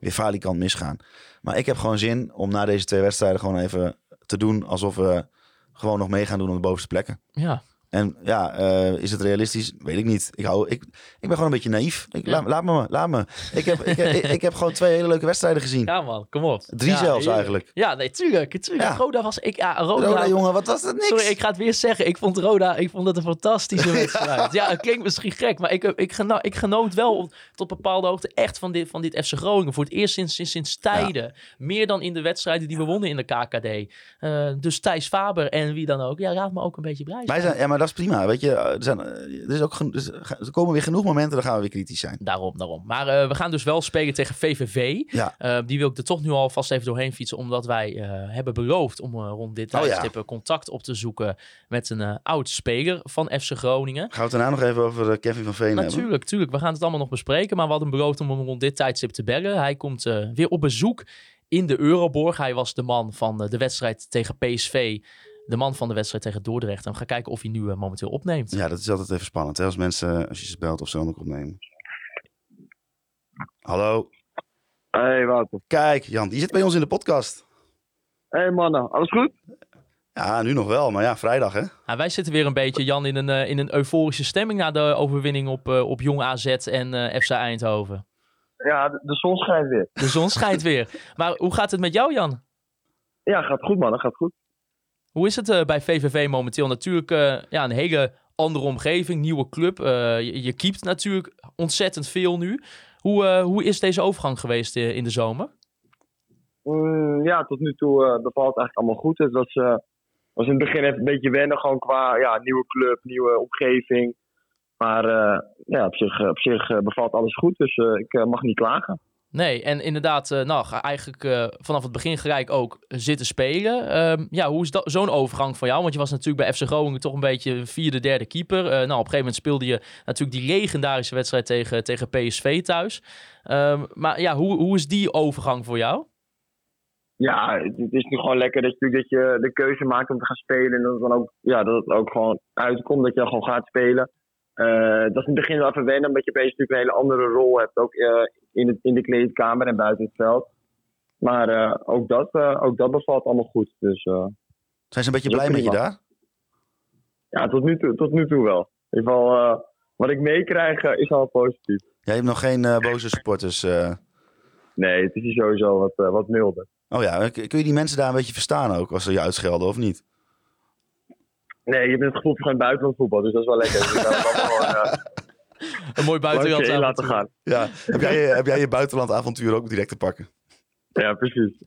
weer falikant misgaan. Maar ik heb gewoon zin om na deze twee wedstrijden gewoon even te doen alsof we gewoon nog mee gaan doen om de bovenste plekken. Ja, En ja, eh, is het realistisch? Weet ik niet. Ik, hou, ik, ik ben gewoon een beetje naïef. Ik, Ja. laat, laat me, laat me. Ik heb, ik, ik, ik heb gewoon twee hele leuke wedstrijden gezien. ja man, kom op. Drie Ja, zelfs eigenlijk. Ja, nee, tuurlijk. tuurlijk. Ja. Roda was... Ik, ja, Roda, Roda, jongen, wat was dat niks? Sorry, ik ga het weer zeggen. Ik vond Roda, ik vond het een fantastische wedstrijd. ja, het klinkt misschien gek, maar ik, ik, geno- ik genoot wel op- tot bepaalde hoogte echt van dit, van dit FC Groningen. Voor het eerst sinds, sinds, sinds tijden. Meer dan in de wedstrijden die we wonnen in de KKD. Eh, dus Thijs Faber en wie dan ook. Ja, raad me ook een beetje blij. Wij zijn, ja, maar dat is prima. Weet je, er, zijn, eh, er, is ook er komen weer genoeg momenten, dan gaan we weer kritisch zijn. Daarom, daarom. Maar eh, we gaan dus wel spelen tegen VVV. Ja. Eh, die wil ik er toch nu alvast even doorheen fietsen. Omdat wij eh, hebben beloofd om eh, rond dit Oh ja. tijdstip eh, contact op te zoeken met een eh, oud speler van FC Groningen. Gaan we het daarna nog even over eh, Kevin van Veen hebben? Natuurlijk, tuurlijk. We gaan het allemaal nog bespreken. Maar we hadden beloofd om hem rond dit tijdstip te bellen. Hij komt eh, weer op bezoek in de Euroborg. Hij was de man van eh, de wedstrijd tegen PSV. De man van de wedstrijd tegen Dordrecht. En we gaan kijken of hij nu eh, momenteel opneemt. Ja, dat is altijd even spannend. Hè? Als mensen, als je ze belt of zo, dan ook opnemen. Hallo. Hey Wouter. Kijk, Jan, die zit bij ons in de podcast. Hey mannen, alles goed? Ja, nu nog wel, maar ja, vrijdag hè. Wij zitten weer een beetje, Jan, in een, eh, in een euforische stemming... na de overwinning op, eh, op Jong AZ en eh, FC Eindhoven. Ja, de, de zon schijnt weer. De zon schijnt weer. Maar hoe gaat het met jou, Jan? Ja, gaat goed mannen, gaat goed. Hoe is het eh, bij VVV momenteel? Natuurlijk eh, ja, een hele andere omgeving, nieuwe club. Eh, je, je keept natuurlijk ontzettend veel nu. Hoe, hoe is deze overgang geweest in de zomer? Mm, ja, tot nu toe bevalt het eigenlijk allemaal goed. Het was, was in het begin even een beetje wennen, gewoon qua ja, nieuwe club, nieuwe omgeving. Maar ja, op zich, op zich bevalt alles goed, dus ik mag niet klagen. Nee, en inderdaad, eh, nou, eigenlijk eh, vanaf het begin gelijk ook zitten spelen. Ehm, ja, hoe is dat- zo'n overgang van jou? Want je was natuurlijk bij FC Groningen toch een beetje vierde, derde keeper. Eh, nou, op een gegeven moment speelde je natuurlijk die legendarische wedstrijd tegen, tegen PSV thuis. Ehm, maar ja, hoe, hoe is die overgang voor jou? Ja, het, is nu gewoon lekker dat je, dat je de keuze maakt om te gaan spelen. En dat het dan ook, ja, dat het ook gewoon uitkomt, dat je gewoon gaat spelen. Eh, dat is in het begin wel even wennen, omdat je opeens natuurlijk een hele andere rol hebt. Ook eh, in, het, in de kleedkamer en buiten het veld. Maar eh, ook, dat, ook dat bevalt allemaal goed. Dus Zijn ze een beetje blij met je daar? ja, tot nu, toe, tot nu toe wel. In ieder geval, wat ik meekrijg is al positief. Jij hebt nog geen boze supporters. Nee, het is hier sowieso wat, wat milder. Oh ja, kun je die mensen daar een beetje verstaan ook, als ze je uitschelden of niet? Nee, je hebt het gevoel van buitenland voetbal, dus dat is wel lekker. Dus gewoon eh, Een mooi heen laten avontuur. gaan. Ja, heb jij, je- heb jij je buitenlandavontuur ook direct te pakken? Ja, precies.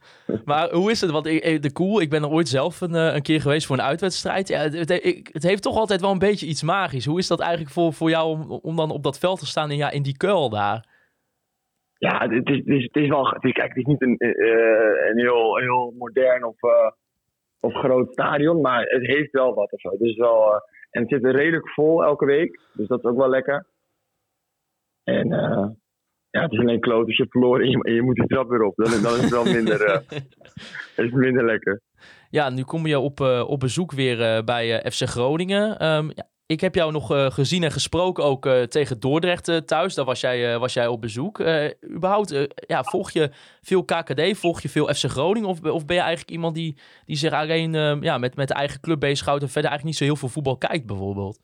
Maar hoe is het? Want ik, de cool, ik ben er ooit zelf een, eh, een keer geweest voor een uitwedstrijd. Ja, het, het, heeft toch altijd wel een beetje iets magisch. Hoe is dat eigenlijk voor, voor jou om, om dan op dat veld te staan in, ja, in die kuil daar? Ja, het is, het is, het is wel. Het is, kijk, het is niet een, eh, een heel, heel modern of, eh, of groot stadion, maar het heeft wel wat of zo. Dus wel, eh, en het zit er redelijk vol elke week, dus dat is ook wel lekker. En eh, ja, het is alleen kloot als je verloren en je, en je moet die trap weer op. Dan, dan is het wel minder, eh, is minder lekker. Ja, nu kom je op, op bezoek weer bij FC Groningen. Ehm, ja, ik heb jou nog eh, gezien en gesproken ook eh, tegen Dordrecht eh, thuis. Daar was jij, was jij op bezoek. Überhaupt, ja, volg je veel KKD? Volg je veel FC Groningen? Of, of ben je eigenlijk iemand die, die zich alleen ja, met, met de eigen club bezighoudt... en verder eigenlijk niet zo heel veel voetbal kijkt bijvoorbeeld?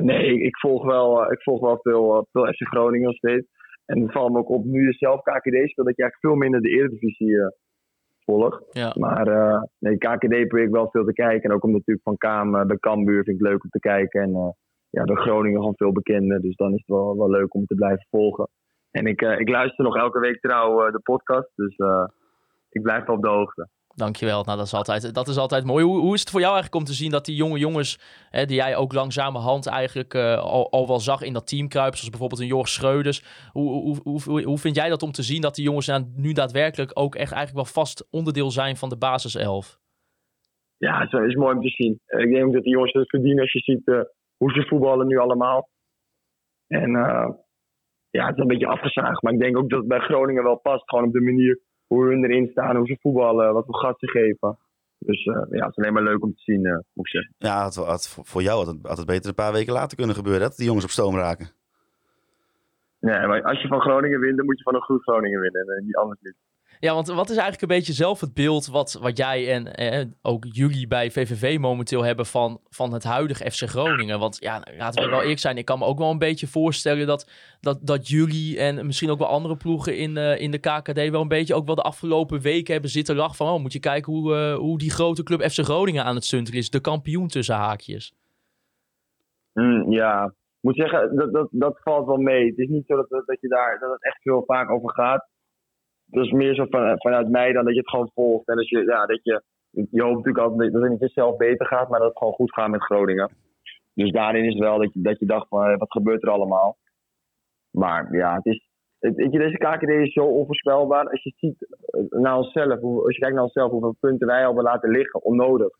Nee, ik, volg wel, ik volg wel veel, veel FC Groningen nog steeds. En het valt me ook op, nu zelf KKD speelt, dat je eigenlijk veel minder de Eredivisie volgt. Ja. Maar eh, nee, KKD probeer ik wel veel te kijken. En ook omdat natuurlijk van Kaam, eh, bij Cambuur vind ik het leuk om te kijken. En eh, ja, de Groningen gewoon veel bekender. Dus dan is het wel, wel leuk om te blijven volgen. En ik, ik luister nog elke week trouw de podcast. Dus ik blijf wel op de hoogte. Dankjewel. Nou, dat is altijd, dat is altijd mooi. Hoe, is het voor jou eigenlijk om te zien dat die jonge jongens, hè, die jij ook langzamerhand eigenlijk eh, al, al wel zag in dat team kruipen, zoals bijvoorbeeld een Jorg Schreuders. Hoe, hoe, hoe, vind jij dat om te zien dat die jongens nou nu daadwerkelijk ook echt eigenlijk wel vast onderdeel zijn van de basiself? Ja, het is, mooi om te zien. Ik denk dat die jongens het verdienen als je ziet eh, hoe ze voetballen nu allemaal. En eh, ja, het is een beetje afgezaagd. Maar ik denk ook dat het bij Groningen wel past. Gewoon op de manier hoe hun erin staan, hoe ze voetballen, wat voor gas ze geven. Dus eh, ja, het is alleen maar leuk om te zien, eh, moet ik zeggen. Ja, het had, voor jou had het, had het beter een paar weken later kunnen gebeuren. Dat die jongens op stoom raken. Nee, maar als je van Groningen wint, dan moet je van een goed Groningen winnen. En niet anders niet. Ja, want wat is eigenlijk een beetje zelf het beeld wat, wat jij en eh, ook jullie bij VVV momenteel hebben van, van het huidige FC Groningen? Want ja, laten we wel eerlijk zijn, ik kan me ook wel een beetje voorstellen dat, dat, dat jullie en misschien ook wel andere ploegen in, eh, in de KKD wel een beetje ook wel de afgelopen weken hebben zitten lachen van, oh, moet je kijken hoe, eh, hoe die grote club FC Groningen aan het stunteren is. De kampioen tussen haakjes. Mm, ja, ik moet zeggen, dat, dat, dat valt wel mee. Het is niet zo dat, dat, je daar dat het echt veel vaak over gaat. Het is meer zo van, vanuit mij dan dat je het gewoon volgt. En dat je, ja, dat je, je hoopt natuurlijk altijd dat het niet jezelf beter gaat, maar dat het gewoon goed gaat met Groningen. Dus daarin is wel dat je, dat je dacht van, eh, wat gebeurt er allemaal? Maar ja, het is, het, deze KKD is zo onvoorspelbaar. Als je ziet eh, naar onszelf, als je kijkt naar onszelf, hoeveel punten wij hebben laten liggen, onnodig.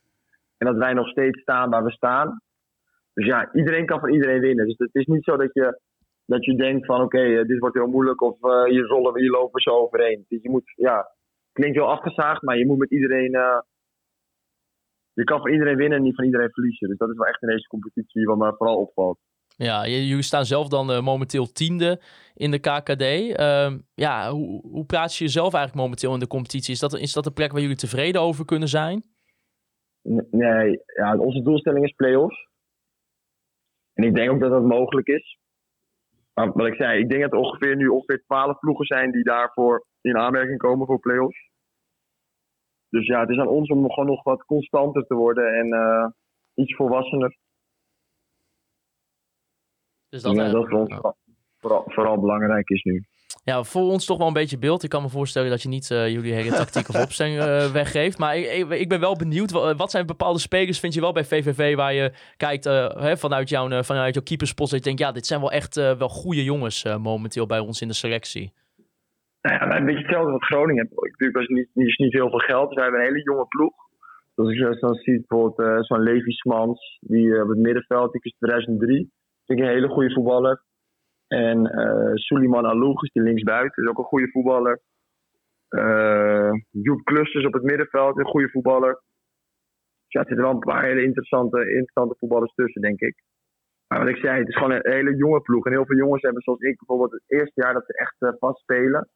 En dat wij nog steeds staan waar we staan. Dus ja, iedereen kan van iedereen winnen. Dus het is niet zo dat je, dat je denkt van oké, eh, dit wordt heel moeilijk of eh, hier rollen we, hier lopen we zo overheen. Dus je moet, ja, klinkt heel afgezaagd, maar je moet met iedereen, eh, je kan van iedereen winnen en niet van iedereen verliezen. Dus dat is wel echt in deze competitie wat me vooral opvalt. Ja, jullie staan zelf dan momenteel tiende in de KKD. Ehm, ja, hoe, hoe plaats je jezelf eigenlijk momenteel in de competitie? Is dat, is dat een plek waar jullie tevreden over kunnen zijn? Nee, ja, onze doelstelling is play-offs. En ik denk ook dat dat mogelijk is. Maar wat ik zei, ik denk dat er ongeveer nu ongeveer 12 ploegen zijn die daarvoor in aanmerking komen voor play-offs. Dus ja, het is aan ons om gewoon nog wat constanter te worden en eh, iets volwassener. Dus Ik denk dat dat voor ons ja. vooral belangrijk is nu. Ja, voor ons toch wel een beetje beeld. Ik kan me voorstellen dat je niet eh, jullie hele tactiek of opstelling eh, weggeeft. Maar ik, ik, ik ben wel benieuwd. wa- Wat zijn bepaalde spelers, vind je wel bij VVV, waar je kijkt eh, hè, vanuit, jouw, vanuit jouw keeperspot. Dat je denkt, ja, dit zijn wel echt wel goede jongens eh, momenteel bij ons in de selectie. Nou ja, een beetje hetzelfde wat Groningen heeft. Natuurlijk was het niet, niet, niet heel veel geld. Dus wij hebben een hele jonge ploeg. Dus als je dan ziet bijvoorbeeld zo'n Levi Smans, die op het middenveld, die is 2003. Vind ik een hele goede voetballer. En eh Suleiman Alougis, die linksbuiten, is ook een goede voetballer. Eh Joep Clusters op het middenveld, een goede voetballer. Ja, er zitten wel een paar hele interessante, interessante voetballers tussen, denk ik. Maar wat ik zei, het is gewoon een hele jonge ploeg. En heel veel jongens hebben, zoals ik bijvoorbeeld, het eerste jaar dat ze echt eh, vast spelen.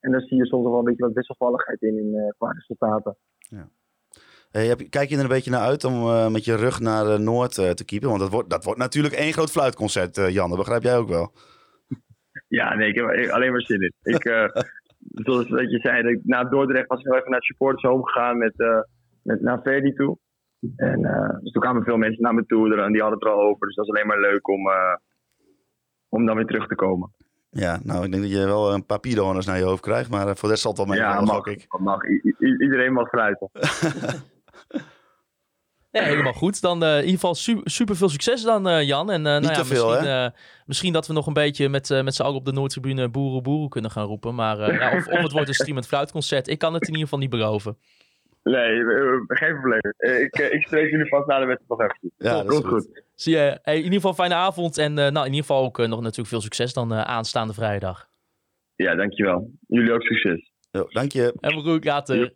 En dan zie je soms wel een beetje wat wisselvalligheid in, qua resultaten. Hey, heb je- kijk je er een beetje naar uit om eh, met je rug naar eh, Noord eh, te keepen? Want dat wordt, dat wordt natuurlijk één groot fluitconcert, eh, Jan. Dat begrijp jij ook wel. Ja, nee, ik heb alleen maar zin in. Ik, eh, zoals dat je zei, dat ik, na Dordrecht was ik heel even naar het supporters home gegaan met, eh, met, naar Verdi toe. En eh, dus toen kwamen veel mensen naar me toe en die hadden het er al over. Dus dat is alleen maar leuk om, eh, om dan weer terug te komen. Ja, nou, ik denk dat je wel een paar naar je hoofd krijgt. Maar eh, voor de rest zal het wel mee. ja, mag, ik. mag. I- iedereen mag fluiten. Nee, helemaal goed. Dan eh, in ieder geval su super veel succes dan, eh, Jan. En eh, nou Niet ja, te veel, misschien, eh, misschien dat we nog een beetje met, eh, met z'n allen op de Noordtribune boeren boeren kunnen gaan roepen. Maar eh, ja, of, of het wordt een streamend fluitconcert. Ik kan het in ieder geval niet beloven. Nee, geen probleem. Ik, ik spreek jullie vast na de wedstrijd nog even. Ja, dat is tot goed. Zie je, hey, in ieder geval fijne avond. En nou, in ieder geval ook nog natuurlijk veel succes dan aanstaande vrijdag. Ja, dankjewel. Jullie ook succes. Jo, dank je. En goed, later. Ja.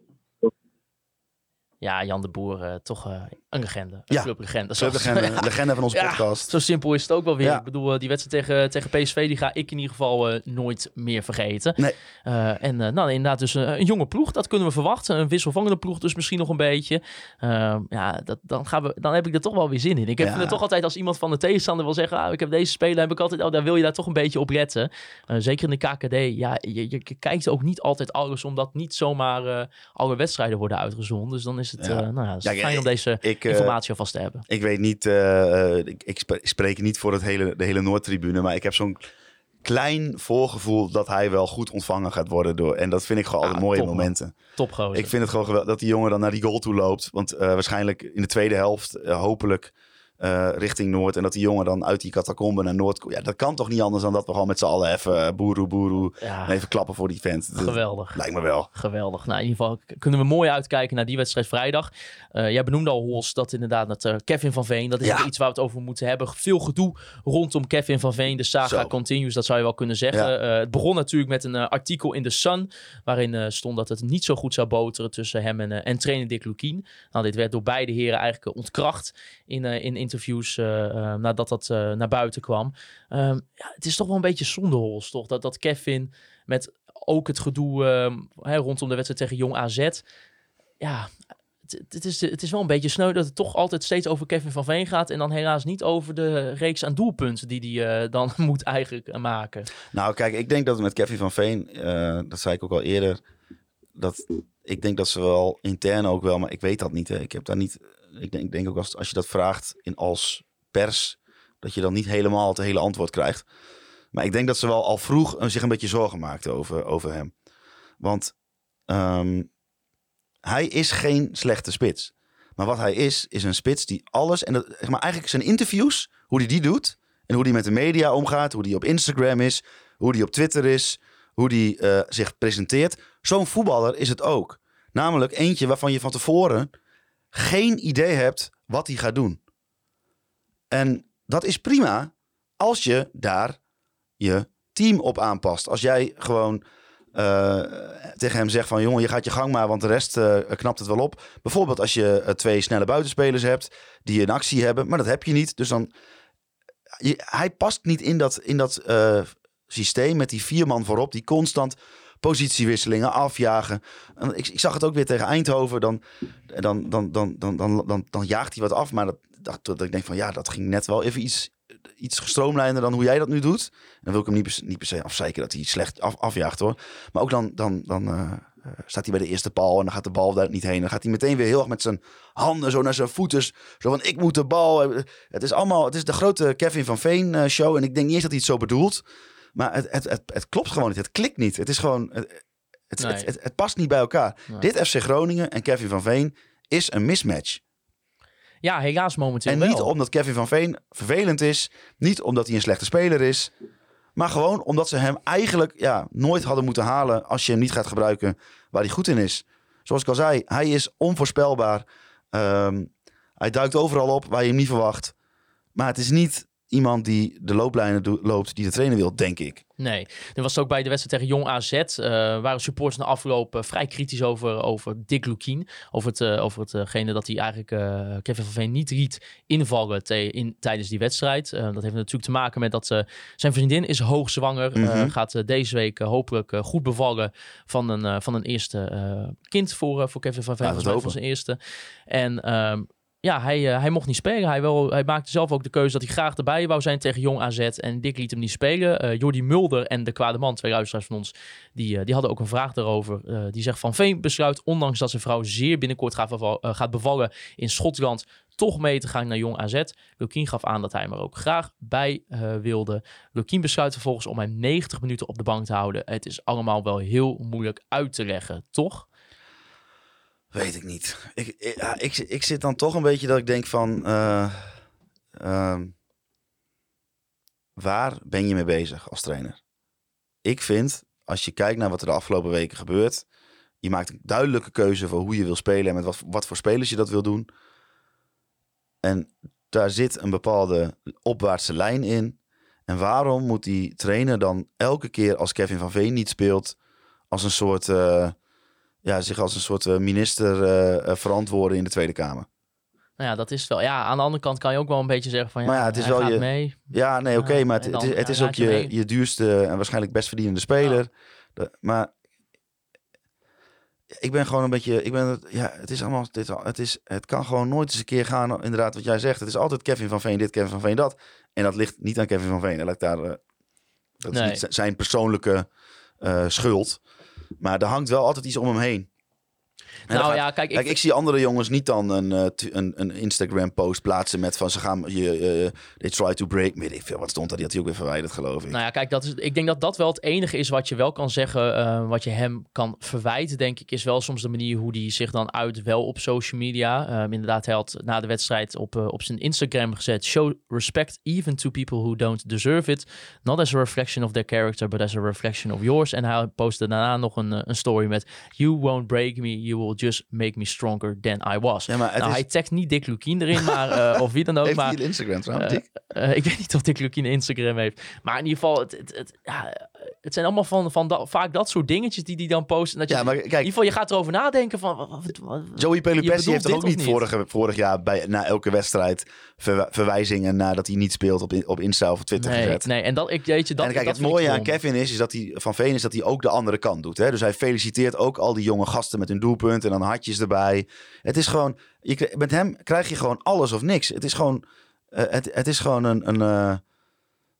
Ja, Jan de Boer, toch eh, een legende. Een Ja, clublegende. Zoals- legende, legende van onze Ja, podcast. Zo simpel is het ook wel weer. Ik bedoel, eh, die wedstrijd tegen, tegen PSV, die ga ik in ieder geval eh, nooit meer vergeten. Nee. Eh, en nou, inderdaad, dus een jonge ploeg, dat kunnen we verwachten. Een wisselvangende ploeg, dus misschien nog een beetje. Eh, ja, dat, dan, gaan we, dan heb ik er toch wel weer zin in. Ik heb het toch altijd als iemand van de tegenstander wil zeggen, ah, ik heb deze speler, heb ik altijd, oh, daar wil je daar toch een beetje op letten. Zeker in de KKD, ja, je, kijkt ook niet altijd alles, omdat niet zomaar alle wedstrijden worden uitgezonden. Dus dan is het, nou het is fijn om deze Ik, eh, informatie alvast te hebben. ik weet niet, eh, eh, ik, ik sp- spreek niet voor het hele, de hele Noordtribune, maar ik heb zo'n klein voorgevoel dat hij wel goed ontvangen gaat worden. Door, en dat vind ik gewoon Ah, altijd mooie top, momenten. Topgozer. Ik vind het gewoon geweldig dat die jongen dan naar die goal toe loopt. Want waarschijnlijk in de tweede helft, hopelijk eh, richting Noord. En dat die jongen dan uit die catacombe naar Noord komt. Ja, dat kan toch niet anders dan dat we gewoon met z'n allen even uh, boeroe boeroe. Ja, even klappen voor die vent. Dat geweldig. Lijkt me wel. Geweldig. Nou, in ieder geval kunnen we mooi uitkijken naar die wedstrijd vrijdag. Eh, jij benoemde al, Hols, dat inderdaad dat, eh, Kevin van Veen, dat is Ja. iets waar we het over moeten hebben. Veel gedoe rondom Kevin van Veen. De saga Zo. continues, dat zou je wel kunnen zeggen. Ja. Eh, het begon natuurlijk met een eh, artikel in The Sun, waarin eh, stond dat het niet zo goed zou boteren tussen hem en, eh, en trainer Dick Lukien. Nou, dit werd door beide heren eigenlijk eh, ontkracht in, eh, in interviews eh, eh, nadat dat naar buiten kwam. Ehm, ja, het is toch wel een beetje zonde, Hols, toch? Dat, dat Kevin met ook het gedoe ehm, rondom de wedstrijd tegen Jong AZ. Ja, het, is, het is wel een beetje sneu dat het toch altijd steeds over Kevin van Veen gaat. En dan helaas niet over de reeks aan doelpunten die hij dan moet eigenlijk maken. Nou, kijk, ik denk dat met Kevin van Veen, dat zei ik ook al eerder, dat ik denk dat ze wel intern ook wel, maar ik weet dat niet. Ik heb daar niet. Ik denk, denk ook als, als je dat vraagt in als pers, dat je dan niet helemaal het hele antwoord krijgt. Maar ik denk dat ze wel al vroeg zich een beetje zorgen maakten over, over hem. Want ehm, hij is geen slechte spits. Maar wat hij is, is een spits die alles. En dat, zeg maar eigenlijk zijn interviews, hoe hij die doet. En hoe hij met de media omgaat. Hoe hij op Instagram is. Hoe hij op Twitter is. Hoe hij eh, zich presenteert. Zo'n voetballer is het ook. Namelijk eentje waarvan je van tevoren geen idee hebt wat hij gaat doen. En dat is prima als je daar je team op aanpast. Als jij gewoon eh, tegen hem zegt van... jongen, je gaat je gang maar, want de rest eh, knapt het wel op. Bijvoorbeeld als je eh, twee snelle buitenspelers hebt... die een actie hebben, maar dat heb je niet. Dus dan... Hij past niet in dat, in dat systeem met die vier man voorop... die constant positiewisselingen afjagen. En ik, ik zag het ook weer tegen Eindhoven. Dan, dan, dan, dan, dan, dan, dan, jaagt hij wat af. Maar dat, dat, dat ik denk van ja, dat ging net wel even iets, iets gestroomlijnder dan hoe jij dat nu doet. Dan wil ik hem niet, niet per se afzeiken dat hij slecht af, afjaagt hoor. Maar ook dan, dan, dan eh, eh, staat hij bij de eerste paal en dan gaat de bal daar niet heen. Dan gaat hij meteen weer heel erg met zijn handen zo naar zijn voeten. Zo van ik moet de bal. Het is allemaal, het is de grote Kevin van Veen eh, show. En ik denk niet eens dat hij het zo bedoelt. Maar het, het, het, het klopt gewoon niet. Het klikt niet. Het is gewoon. Het, het, Nee. het, het, het past niet bij elkaar. Nee. Dit FC Groningen en Kevin van Veen is een mismatch. Ja, helaas momenteel En wel. niet omdat Kevin van Veen vervelend is. Niet omdat hij een slechte speler is. Maar gewoon omdat ze hem eigenlijk ja, nooit hadden moeten halen. als je hem niet gaat gebruiken waar hij goed in is. Zoals ik al zei, hij is onvoorspelbaar. Ehm, hij duikt overal op waar je hem niet verwacht. Maar het is niet iemand die de looplijnen loopt die de trainer wil, denk ik. Nee, er was ook bij de wedstrijd tegen Jong AZ. eh, waren supporters na afloop eh, vrij kritisch over, over Dick Lukien. Over, het, eh, over hetgene dat hij eigenlijk Kevin van Veen niet liet invallen te- in, tijdens die wedstrijd. Dat heeft natuurlijk te maken met dat zijn vriendin is hoogzwanger. Mhm. gaat deze week hopelijk goed bevallen van een, van een eerste kind voor, voor Kevin van Veen. Het van zijn eerste. En ehm, ja, hij, eh, hij mocht niet spelen. Hij, hij maakte zelf ook de keuze dat hij graag erbij wou zijn tegen Jong AZ. En Dick liet hem niet spelen. Eh Jordi Mulder en de kwade man, twee luisteraars van ons, die, eh, die hadden ook een vraag daarover. Die zegt Van Veen besluit, ondanks dat zijn vrouw zeer binnenkort gaat, gaat bevallen in Schotland, toch mee te gaan naar Jong AZ. Lukien gaf aan dat hij hem er ook graag bij wilde. Lukien besluit vervolgens om hem 90 minuten op de bank te houden. Het is allemaal wel heel moeilijk uit te leggen, toch? Weet ik niet. Ik, ik, ik zit dan toch een beetje dat ik denk van... eh, ehm, waar ben je mee bezig als trainer? Ik vind, als je kijkt naar wat er de afgelopen weken gebeurt... Je maakt een duidelijke keuze voor hoe je wil spelen... en met wat, wat voor spelers je dat wil doen. En daar zit een bepaalde opwaartse lijn in. En waarom moet die trainer dan elke keer als Kevin van Veen niet speelt... als een soort... eh, ja, zich als een soort eh, minister eh, eh, verantwoorden in de Tweede Kamer. Nou ja, dat is wel. Ja, aan de andere kant kan je ook wel een beetje zeggen van ja, Maar ja, het is wel gaat je- mee. Ja, nee, oké, maar het, is, het is ook je je, mee. je duurste en waarschijnlijk best verdienende speler. Maar ik ben gewoon een beetje, ik ben, het- ja, het is allemaal, dit, het, is, het kan gewoon nooit eens een keer gaan, inderdaad, wat jij zegt. Het is altijd Kevin van Veen dit, Kevin van Veen dat. En dat ligt niet aan Kevin van Veen. Dat, ligt daar, dat is niet zijn persoonlijke schuld. Maar er hangt wel altijd iets om hem heen. Nou gaat- ja, kijk, ik, Kijk, ik zie andere jongens niet dan een, eh, een, een Instagram-post plaatsen met van ze gaan je, eh, they try to break me. Ik veel wat stond daar, die had hij ook weer verwijderd, geloof ik. Nou ja, kijk, dat is, ik denk dat dat wel het enige is wat je wel kan zeggen, eh, wat je hem kan verwijten, denk ik, is wel soms de manier hoe hij zich dan uit, wel op social media. Ehm, inderdaad, hij had na de wedstrijd op, op zijn Instagram gezet, show respect even to people who don't deserve it. Not as a reflection of their character, but as a reflection of yours. En hij postte daarna nog een, een story met, you won't break me, you will just make me stronger than I was. Ja, maar nou, is- hij tagt niet Dick Lukien erin, maar, eh, of wie dan ook. Heeft maar, hij een Instagram trouwens, eh, eh, ik weet niet of Dick Lukien een Instagram heeft. Maar in ieder geval, het, het, het, ja, het zijn allemaal van, van vaak dat soort dingetjes die hij dan post. En dat je, Ja, maar in ieder kijk, geval, je gaat erover nadenken van... wat- wat- wat- Joey Pelupessi heeft toch ook niet? Vorige, vorig jaar bij, na elke wedstrijd verwa- verwijzingen nadat hij niet speelt op, op Insta of Twitter nee, gezet. nee, en dat, ik, weet je, dat, en kijk, dat het mooie aan. Kevin is, is dat hij van Veen is dat hij ook de andere kant doet. Hè? Dus hij feliciteert ook al die jonge gasten met hun doelpunt en dan hartjes erbij. Het is gewoon, je, met hem krijg je gewoon alles of niks. Het is gewoon, eh, het, het is gewoon een, een eh,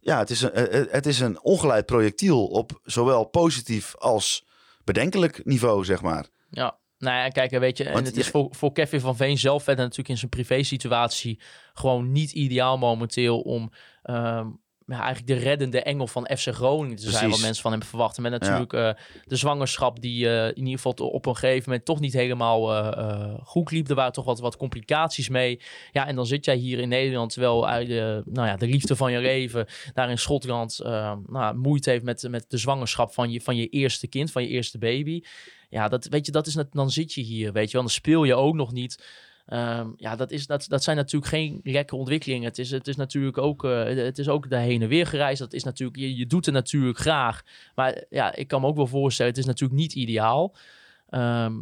ja, het is een, eh, eh, het is een ongeleid projectiel op zowel positief als bedenkelijk niveau, zeg maar. Ja, nou ja, kijk, weet je, en Want het is voor, voor Kevin van Veen zelf verder natuurlijk in zijn privé-situatie gewoon niet ideaal momenteel om ehm, ja, eigenlijk de reddende engel van FC Groningen te zijn, wat mensen van hem verwachten. Met natuurlijk eh, de zwangerschap die eh, in ieder geval op een gegeven moment toch niet helemaal eh, goed liep. Er waren toch wat, wat complicaties mee. Ja, en dan zit jij hier in Nederland, terwijl eigenlijk, nou ja, de liefde van je leven daar in Schotland nou, moeite heeft met, met de zwangerschap van je, van je eerste kind, van je eerste baby. Ja, dat, weet je, dat is net, dan zit je hier, weet je wel. Dan speel je ook nog niet. Ehm, ja, dat, is, dat, dat zijn natuurlijk geen lekkere ontwikkelingen. Het is, het is natuurlijk ook, eh, het is ook de heen en weer gereisd. Dat is natuurlijk, je, je doet het natuurlijk graag. Maar ja, ik kan me ook wel voorstellen, het is natuurlijk niet ideaal. Ehm,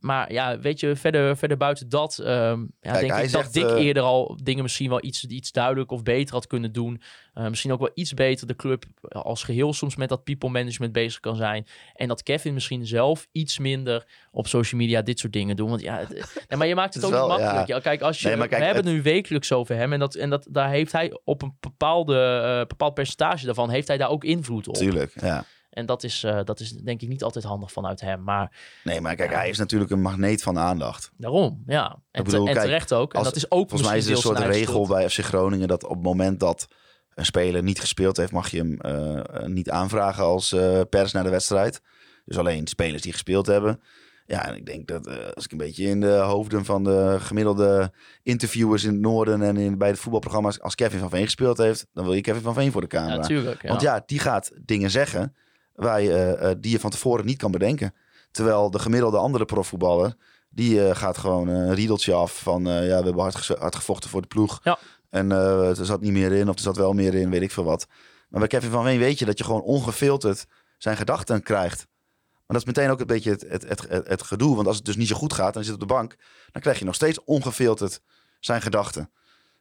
maar ja, weet je, verder, verder buiten dat, ehm, ja, Kijk, denk ik zegt, dat Dick eh, eerder al dingen misschien wel iets, iets duidelijk of beter had kunnen doen. Eh, misschien ook wel iets beter de club als geheel soms met dat people management bezig kan zijn. En dat Kevin misschien zelf iets minder op social media dit soort dingen doen. Want ja, nee, maar je maakt het Het ook niet makkelijk. ja. Kijk, als je, Nee, maar kijk, we hebben het- het nu wekelijks over hem. En, dat, en dat, daar heeft hij op een bepaalde, eh, bepaald percentage daarvan, heeft hij daar ook invloed op. Tuurlijk, ja. En dat is, eh, dat is denk ik niet altijd handig vanuit hem. Maar Nee, maar kijk, hij is natuurlijk een magneet van aandacht. daarom, ja. En, bedoel, te- en kijk, terecht ook. En dat is ook Volgens mij is er een soort regel bij FC Groningen dat op het moment dat een speler niet gespeeld heeft, mag je hem eh, niet aanvragen als eh, pers naar de wedstrijd. Dus alleen spelers die gespeeld hebben. Ja, en ik denk dat als ik een beetje in de hoofden van de gemiddelde interviewers in het noorden en in, bij het voetbalprogramma's, als Kevin van Veen gespeeld heeft, dan wil je Kevin van Veen voor de camera. Ja, natuurlijk. Ja. Want ja, die gaat dingen zeggen je, eh, eh, die je van tevoren niet kan bedenken. Terwijl de gemiddelde andere profvoetballer, die eh, gaat gewoon een riedeltje af van... ja, we hebben hard, gevochten voor de ploeg. Ja. En er zat niet meer in of er zat wel meer in, weet ik veel wat. Maar bij Kevin van Veen weet je dat je gewoon ongefilterd zijn gedachten krijgt. Maar dat is meteen ook een beetje het, het, het, gedoe. Want als het dus niet zo goed gaat en je zit op de bank... dan krijg je nog steeds ongefilterd zijn gedachten.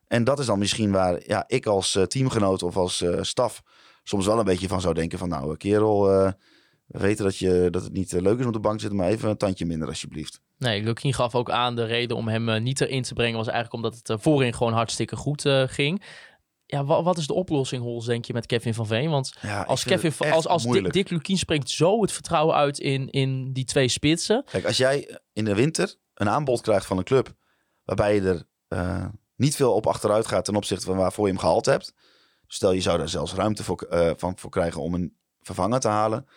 En dat is dan misschien waar ja, ik als teamgenoot of als eh, staf soms wel een beetje van zou denken van nou, kerel, eh, we weten dat, je, dat het niet eh, leuk is om op de bank te zitten, maar even een tandje minder alsjeblieft. Nee, Lukien gaf ook aan de reden om hem eh, niet erin te brengen was eigenlijk omdat het eh, voorin gewoon hartstikke goed eh, ging. Ja, wa- wat is de oplossing, Hols, denk je, met Kevin van Veen? Want Ja, als Kevin, als, als Dick, moeilijk. Dick Lukien springt zo het vertrouwen uit in, in die twee spitsen. Kijk, als jij in de winter een aanbod krijgt van een club waarbij je er eh, niet veel op achteruit gaat ten opzichte van waarvoor je hem gehaald hebt. Stel je zou daar zelfs ruimte voor, eh, van, voor krijgen om een vervanger te halen.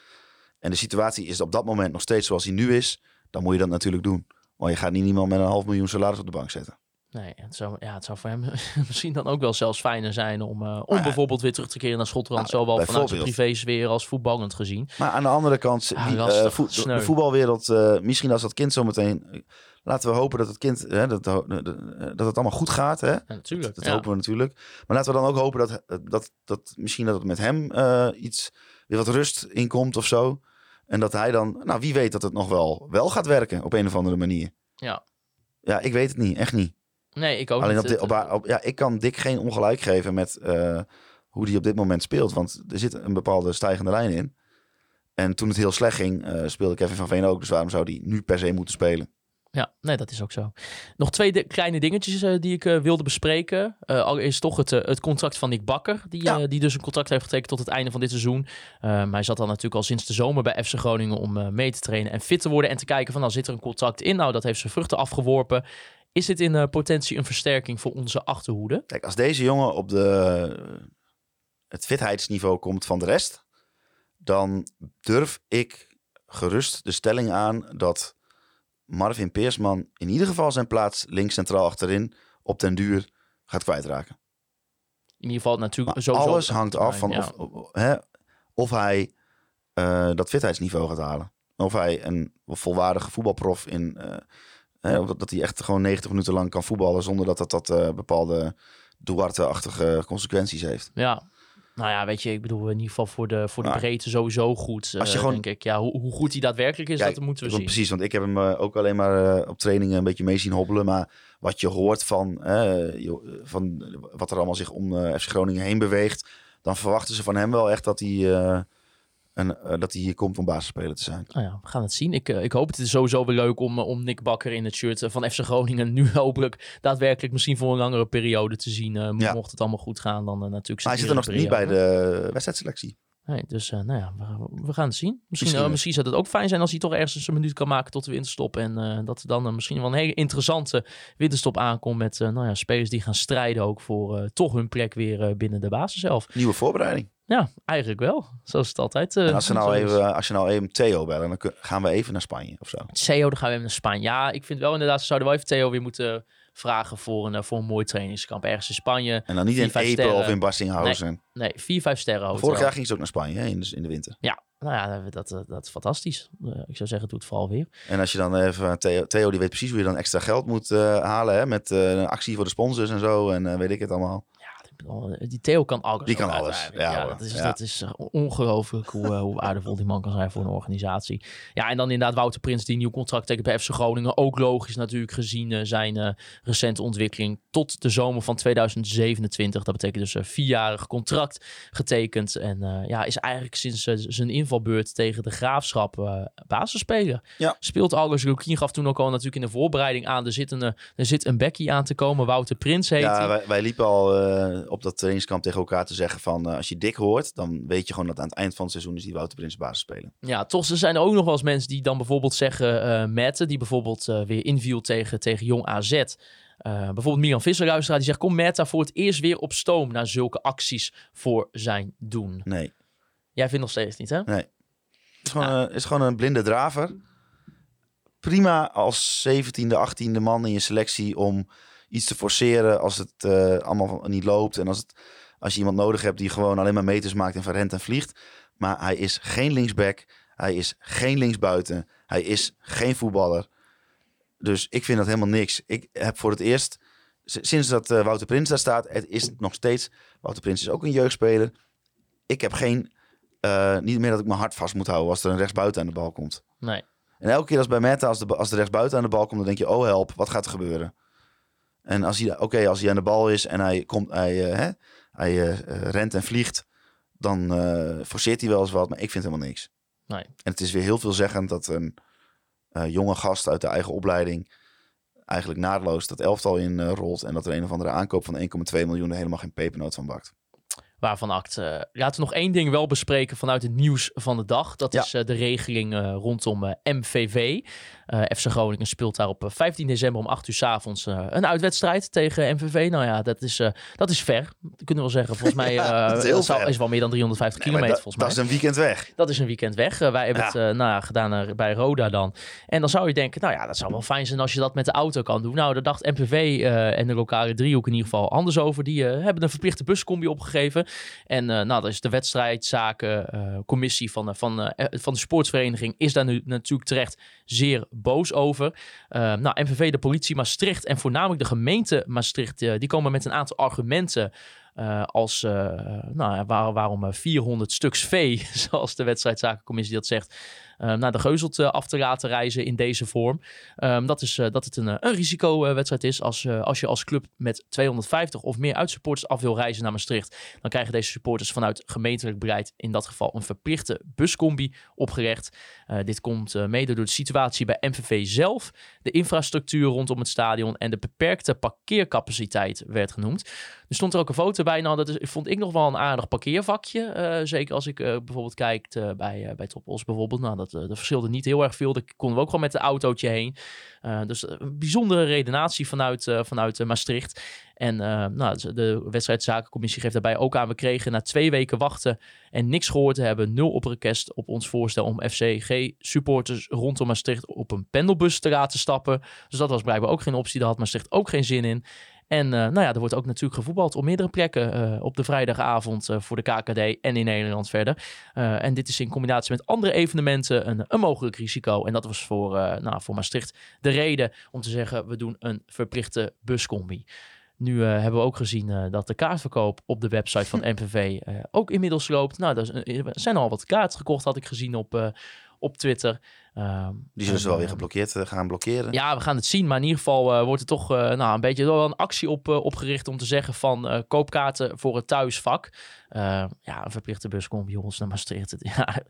En de situatie is op dat moment nog steeds zoals die nu is. Dan moet je dat natuurlijk doen. Want je gaat niet iemand met een half miljoen salaris op de bank zetten. Nee, het zou, ja, het zou voor hem misschien dan ook wel zelfs fijner zijn om, eh, om ja. bijvoorbeeld weer terug te keren naar Schotland. Nou, zowel vanuit bijvoorbeeld. privésfeer als voetballend gezien. Maar aan de andere kant, Ja, die, lastig, eh, de, de voetbalwereld, misschien als dat kind zometeen... eh, Laten we hopen dat het kind, hè, dat, dat, dat het allemaal goed gaat. Hè? Ja, natuurlijk. Dat hopen we natuurlijk. Maar laten we dan ook hopen dat, dat, dat misschien dat het met hem eh, iets weer wat rust inkomt of zo. En dat hij dan, nou wie weet dat het nog wel, wel gaat werken op een of andere manier. Ja. Ja, ik weet het niet, echt niet. Nee, ik ook Alleen niet. op, op, op- ja, ik kan Dick geen ongelijk geven met eh, hoe hij op dit moment speelt. Want er zit een bepaalde stijgende lijn in. En toen het heel slecht ging, eh, speelde Kevin van Veen ook. Dus waarom zou hij nu per se moeten spelen? Ja, nee, dat is ook zo. Nog twee kleine dingetjes eh, die ik eh, wilde bespreken. Eh allereerst toch het, het contract van Nick Bakker, die, Ja. die dus een contract heeft getekend tot het einde van dit seizoen. Eh, maar hij zat dan natuurlijk al sinds de zomer bij FC Groningen om mee te trainen en fit te worden en te kijken van nou zit er een contract in. Nou, dat heeft zijn vruchten afgeworpen. Is dit in potentie een versterking voor onze achterhoede? Kijk, als deze jongen op de, het fitheidsniveau komt van de rest, dan durf ik gerust de stelling aan dat Marvin Peersman in ieder geval zijn plaats links centraal achterin op den duur gaat kwijtraken. In ieder geval natuurlijk Maar sowieso. alles hangt af van Ja. of, of- hè, of hij eh, dat fitheidsniveau gaat halen. Of hij een volwaardige voetbalprof in... eh, hè, dat hij echt gewoon 90 minuten lang kan voetballen zonder dat dat, dat eh, bepaalde Duarte-achtige consequenties heeft. Ja. Nou ja, weet je, ik bedoel in ieder geval voor de, voor de breedte sowieso goed. Als je eh, gewoon- denk ik, ja, hoe, hoe goed hij daadwerkelijk is, Kijk, dat moeten we zien. Precies, want ik heb hem eh, ook alleen maar eh, op trainingen een beetje mee zien hobbelen. Maar wat je hoort van, van wat er allemaal zich om FC Groningen heen beweegt, dan verwachten ze van hem wel echt dat hij, een, eh, dat hij hier komt om basisspeler te zijn. Nou ja, we gaan het zien. Ik, eh, ik hoop het is sowieso weer leuk om, eh, om Nick Bakker in het shirt van FC Groningen nu hopelijk daadwerkelijk misschien voor een langere periode te zien. Ja. Mocht het allemaal goed gaan, dan natuurlijk. Maar hij zit er nog niet bij de wedstrijdselectie. Nee, dus nou ja, we, we gaan het zien. Misschien, Misschien zou het ook fijn zijn als hij toch ergens een minuut kan maken tot de winterstop. En dat er dan misschien wel een hele interessante winterstop aankomt met nou ja, spelers die gaan strijden ook voor toch hun plek weer binnen de basis zelf. Nieuwe voorbereiding. Ja, eigenlijk wel. Zoals het altijd eh, En als, ze nou even, als je nou even Theo bellen, dan kun- gaan we even naar Spanje of zo. Theo, dan gaan we even naar Spanje. Ja, ik vind wel inderdaad, ze zouden wel even Theo weer moeten vragen voor een, eh, voor een mooi trainingskamp. Ergens in Spanje. En dan niet in Epe of in Bassinghausen. Nee, vier, vijf sterren hotel. Vorig jaar ging ze ook naar Spanje hè, in, de, in de winter. Ja, nou ja, dat, dat, dat is fantastisch. Eh, ik zou zeggen, doe het vooral weer. En als je dan even, Theo, Theo die weet precies hoe je dan extra geld moet eh, halen. Hè, met eh, een actie voor de sponsors en zo. En eh, weet ik het allemaal. Eh, die Theo kan alles. Die kan alles, ja, dat is, Ja. dat is eh, ongelooflijk hoe, eh, hoe waardevol die man kan zijn voor een organisatie. Ja, en dan inderdaad Wouter Prins, die nieuw contract tekent bij FC Groningen. Ook logisch natuurlijk gezien zijn recente ontwikkeling tot de zomer van 2027. Dat betekent dus een vierjarig contract getekend. En ja, is eigenlijk sinds zijn invalbeurt tegen de Graafschap basisspeler. Ja. Speelt August Lukien gaf toen ook al natuurlijk in de voorbereiding aan. Er zit een, er zit een bekkie aan te komen. Wouter Prins heet Ja, wij, wij liepen al op dat trainingskamp tegen elkaar te zeggen van... eh, als je dik hoort, dan weet je gewoon dat aan het eind van het seizoen is die Wouter Prins basis spelen. Ja, toch er zijn er ook nog wel eens mensen die dan bijvoorbeeld zeggen, eh Mette, die bijvoorbeeld eh, weer inviel tegen, tegen Jong AZ. Bijvoorbeeld Milan Visser, luisteraar, die zegt, kom Meta voor het eerst weer op stoom na zulke acties voor zijn doen. Nee, Jij vindt nog steeds niet, hè? het is gewoon, eh, is gewoon een blinde draver. Prima als 17e, 18e man in je selectie om iets te forceren als het eh, allemaal niet loopt. En als, het, als je iemand nodig hebt die gewoon alleen maar meters maakt en van rent en vliegt. Maar hij is geen linksback. Hij is geen linksbuiten. Hij is geen voetballer. Dus ik vind dat helemaal niks. Ik heb voor het eerst, sinds dat eh, Wouter Prins daar staat, het is nog steeds. Wouter Prins is ook een jeugdspeler. Ik heb geen, eh, niet meer dat ik mijn hart vast moet houden als er een rechtsbuiten aan de bal komt. Nee. En elke keer als bij Meta, als de, als de rechtsbuiten aan de bal komt, dan denk je, oh help, wat gaat er gebeuren? En als hij, oké, als hij aan de bal is en hij, komt, hij, eh, hè, hij eh, rent en vliegt, dan eh, forceert hij wel eens wat, maar ik vind helemaal niks. Nee. En het is weer heel veelzeggend dat een jonge gast uit de eigen opleiding eigenlijk naadloos dat elftal in rolt en dat er een of andere aankoop van 1,2 miljoen er helemaal geen pepernoot van bakt. Waarvan act. eh, laten we nog één ding wel bespreken vanuit het nieuws van de dag. Dat Ja. is de regeling rondom MVV. Eh, FC Groningen speelt daar op eh, 15 december om 8 uur s avonds eh, een uitwedstrijd tegen MVV. Nou ja, dat is, eh, dat is ver. Dat kunnen we wel zeggen. Volgens mij Ja, eh, dat is wel meer dan 350 Nee, maar kilometer volgens mij. dat is een weekend weg. Dat is een weekend weg. Eh, wij hebben Ja. het eh, nou gedaan eh, bij Roda dan. En dan zou je denken, nou ja, dat zou wel fijn zijn als je dat met de auto kan doen. Nou, daar dacht eh, en de lokale driehoek in ieder geval anders over. Die eh, hebben een verplichte buscombi opgegeven. En eh, nou, dat is de wedstrijdzakencommissie van, eh, van, eh, van de sportsvereniging is daar nu natuurlijk terecht zeer boos over. Eh, nou, MVV, de politie Maastricht en voornamelijk de gemeente Maastricht, eh, die komen met een aantal argumenten eh, als, eh, nou, waarom eh, 400 stuks vee, zoals de wedstrijdzakencommissie dat zegt, naar de Geuzelt eh, af te laten reizen in deze vorm. Ehm, dat is eh, dat het een, eh, een risicowedstrijd is. Als, eh, als je als club met 250 of meer uitsupporters af wil reizen naar Maastricht, dan krijgen deze supporters vanuit gemeentelijk beleid in dat geval een verplichte buscombi opgelegd. Eh, dit komt eh, mede door de situatie bij MVV zelf, de infrastructuur rondom het stadion en de beperkte parkeercapaciteit werd genoemd. Er stond er ook een foto bij. Nou, dat is, vond ik nog wel een aardig parkeervakje. eh, zeker als ik eh, bijvoorbeeld kijk eh, bij, bij Topos bijvoorbeeld. Nou, dat, dat verschilde niet heel erg veel. Daar konden we ook gewoon met een autootje heen. Dus een bijzondere redenatie vanuit, vanuit Maastricht. En nou, de wedstrijdzakencommissie geeft daarbij ook aan. We kregen na twee weken wachten en niks gehoord te hebben. Nul op request op ons voorstel om FCG-supporters rondom Maastricht op een pendelbus te laten stappen. Dus dat was blijkbaar ook geen optie. Daar had Maastricht ook geen zin in. En uh, nou ja, er wordt ook natuurlijk gevoetbald op meerdere plekken uh, op de vrijdagavond uh, voor de KKD en in Nederland verder. en dit is in combinatie met andere evenementen een, een mogelijk risico. En dat was voor, nou, voor Maastricht de reden om te zeggen, we doen een verplichte buscombi. Nu uh, hebben we ook gezien uh, dat de kaartverkoop op de website van MVV uh, ook inmiddels loopt. Nou, er zijn al wat kaarten gekocht, had ik gezien op, op Twitter. Ehm, Die zullen ze wel weer geblokkeerd gaan blokkeren. Ja, we gaan het zien. Maar in ieder geval wordt er toch nou, een beetje wel een actie op, opgericht om te zeggen van koopkaarten voor het thuisvak. ja, een verplichte buscombi, jongens, naar Maastricht. Ja,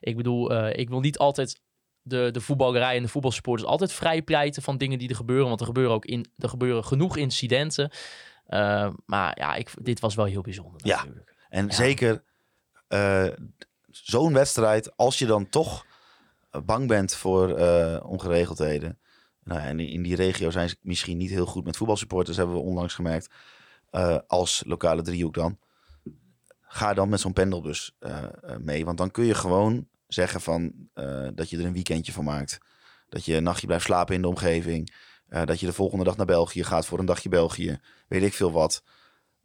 ik bedoel, ik wil niet altijd de, de voetballerij en de voetbalsupporters altijd vrij pleiten van dingen die er gebeuren. Want er gebeuren ook in, er gebeuren genoeg incidenten. Uh, maar ja, ik, dit was wel heel bijzonder. Ja, natuurlijk. en ja. zeker uh, zo'n wedstrijd, als je dan toch bang bent voor uh, ongeregeldheden. Nou, en in die regio zijn ze misschien niet heel goed met voetbalsupporters, hebben we onlangs gemerkt. eh, als lokale driehoek dan. Ga dan met zo'n pendelbus eh, eh, mee. Want dan kun je gewoon zeggen van, eh, dat je er een weekendje van maakt. Dat je een nachtje blijft slapen in de omgeving. Eh, dat je de volgende dag naar België gaat voor een dagje België. Weet ik veel wat.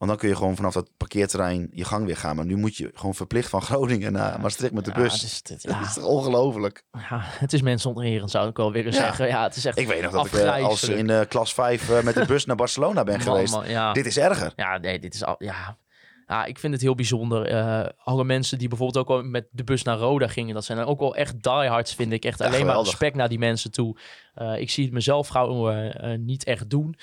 Want dan kun je gewoon vanaf dat parkeerterrein je gang weer gaan. Maar nu moet je gewoon verplicht van Groningen naar Maastricht met de Ja, bus. het is, het, Dat ja, is toch ongelooflijk? ja, het is mensontererend, zou ik wel willen zeggen. Ja, het is echt Ik weet nog dat ik eh, als in de klas 5 eh, met de bus naar Barcelona ben Man, geweest. man. Dit is erger. Ja, nee, dit is al. Ja. Ja, ik vind het heel bijzonder. Eh, alle mensen die bijvoorbeeld ook al met de bus naar Roda gingen, dat zijn dan ook wel echt diehards, vind ik. Echt Ja, alleen maar respect naar die mensen toe. Eh, ik zie het mezelf gauw eh, niet echt doen.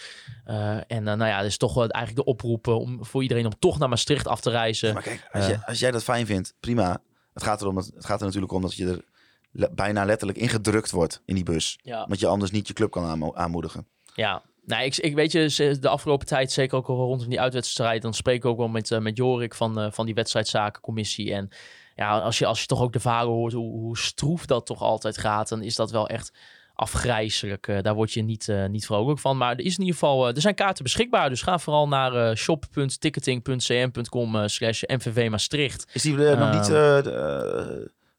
En nou ja, dat is toch wel eigenlijk de oproep om, voor iedereen om toch naar Maastricht af te reizen. Maar kijk, als, jij, als jij dat fijn vindt, prima. Het gaat, erom, het gaat er natuurlijk om dat je er le- bijna letterlijk ingedrukt wordt in die bus. Ja. Omdat je anders niet je club kan aanmo- aanmoedigen. Ja, nou, ik, ik weet je, de afgelopen tijd, zeker ook rondom die uitwedstrijd, dan spreek ik ook wel met, eh, met Jorik van, eh, van die wedstrijdzakencommissie. En ja, als je, als je toch ook de verhalen hoort hoe, hoe stroef dat toch altijd gaat, dan is dat wel echt afgrijzelijk. Eh, daar word je niet, niet vrolijk van. Maar er is in ieder geval, er zijn kaarten beschikbaar. Dus ga vooral naar shop.ticketing.cm.com slash MVV Maastricht. Is die nog Ehm. niet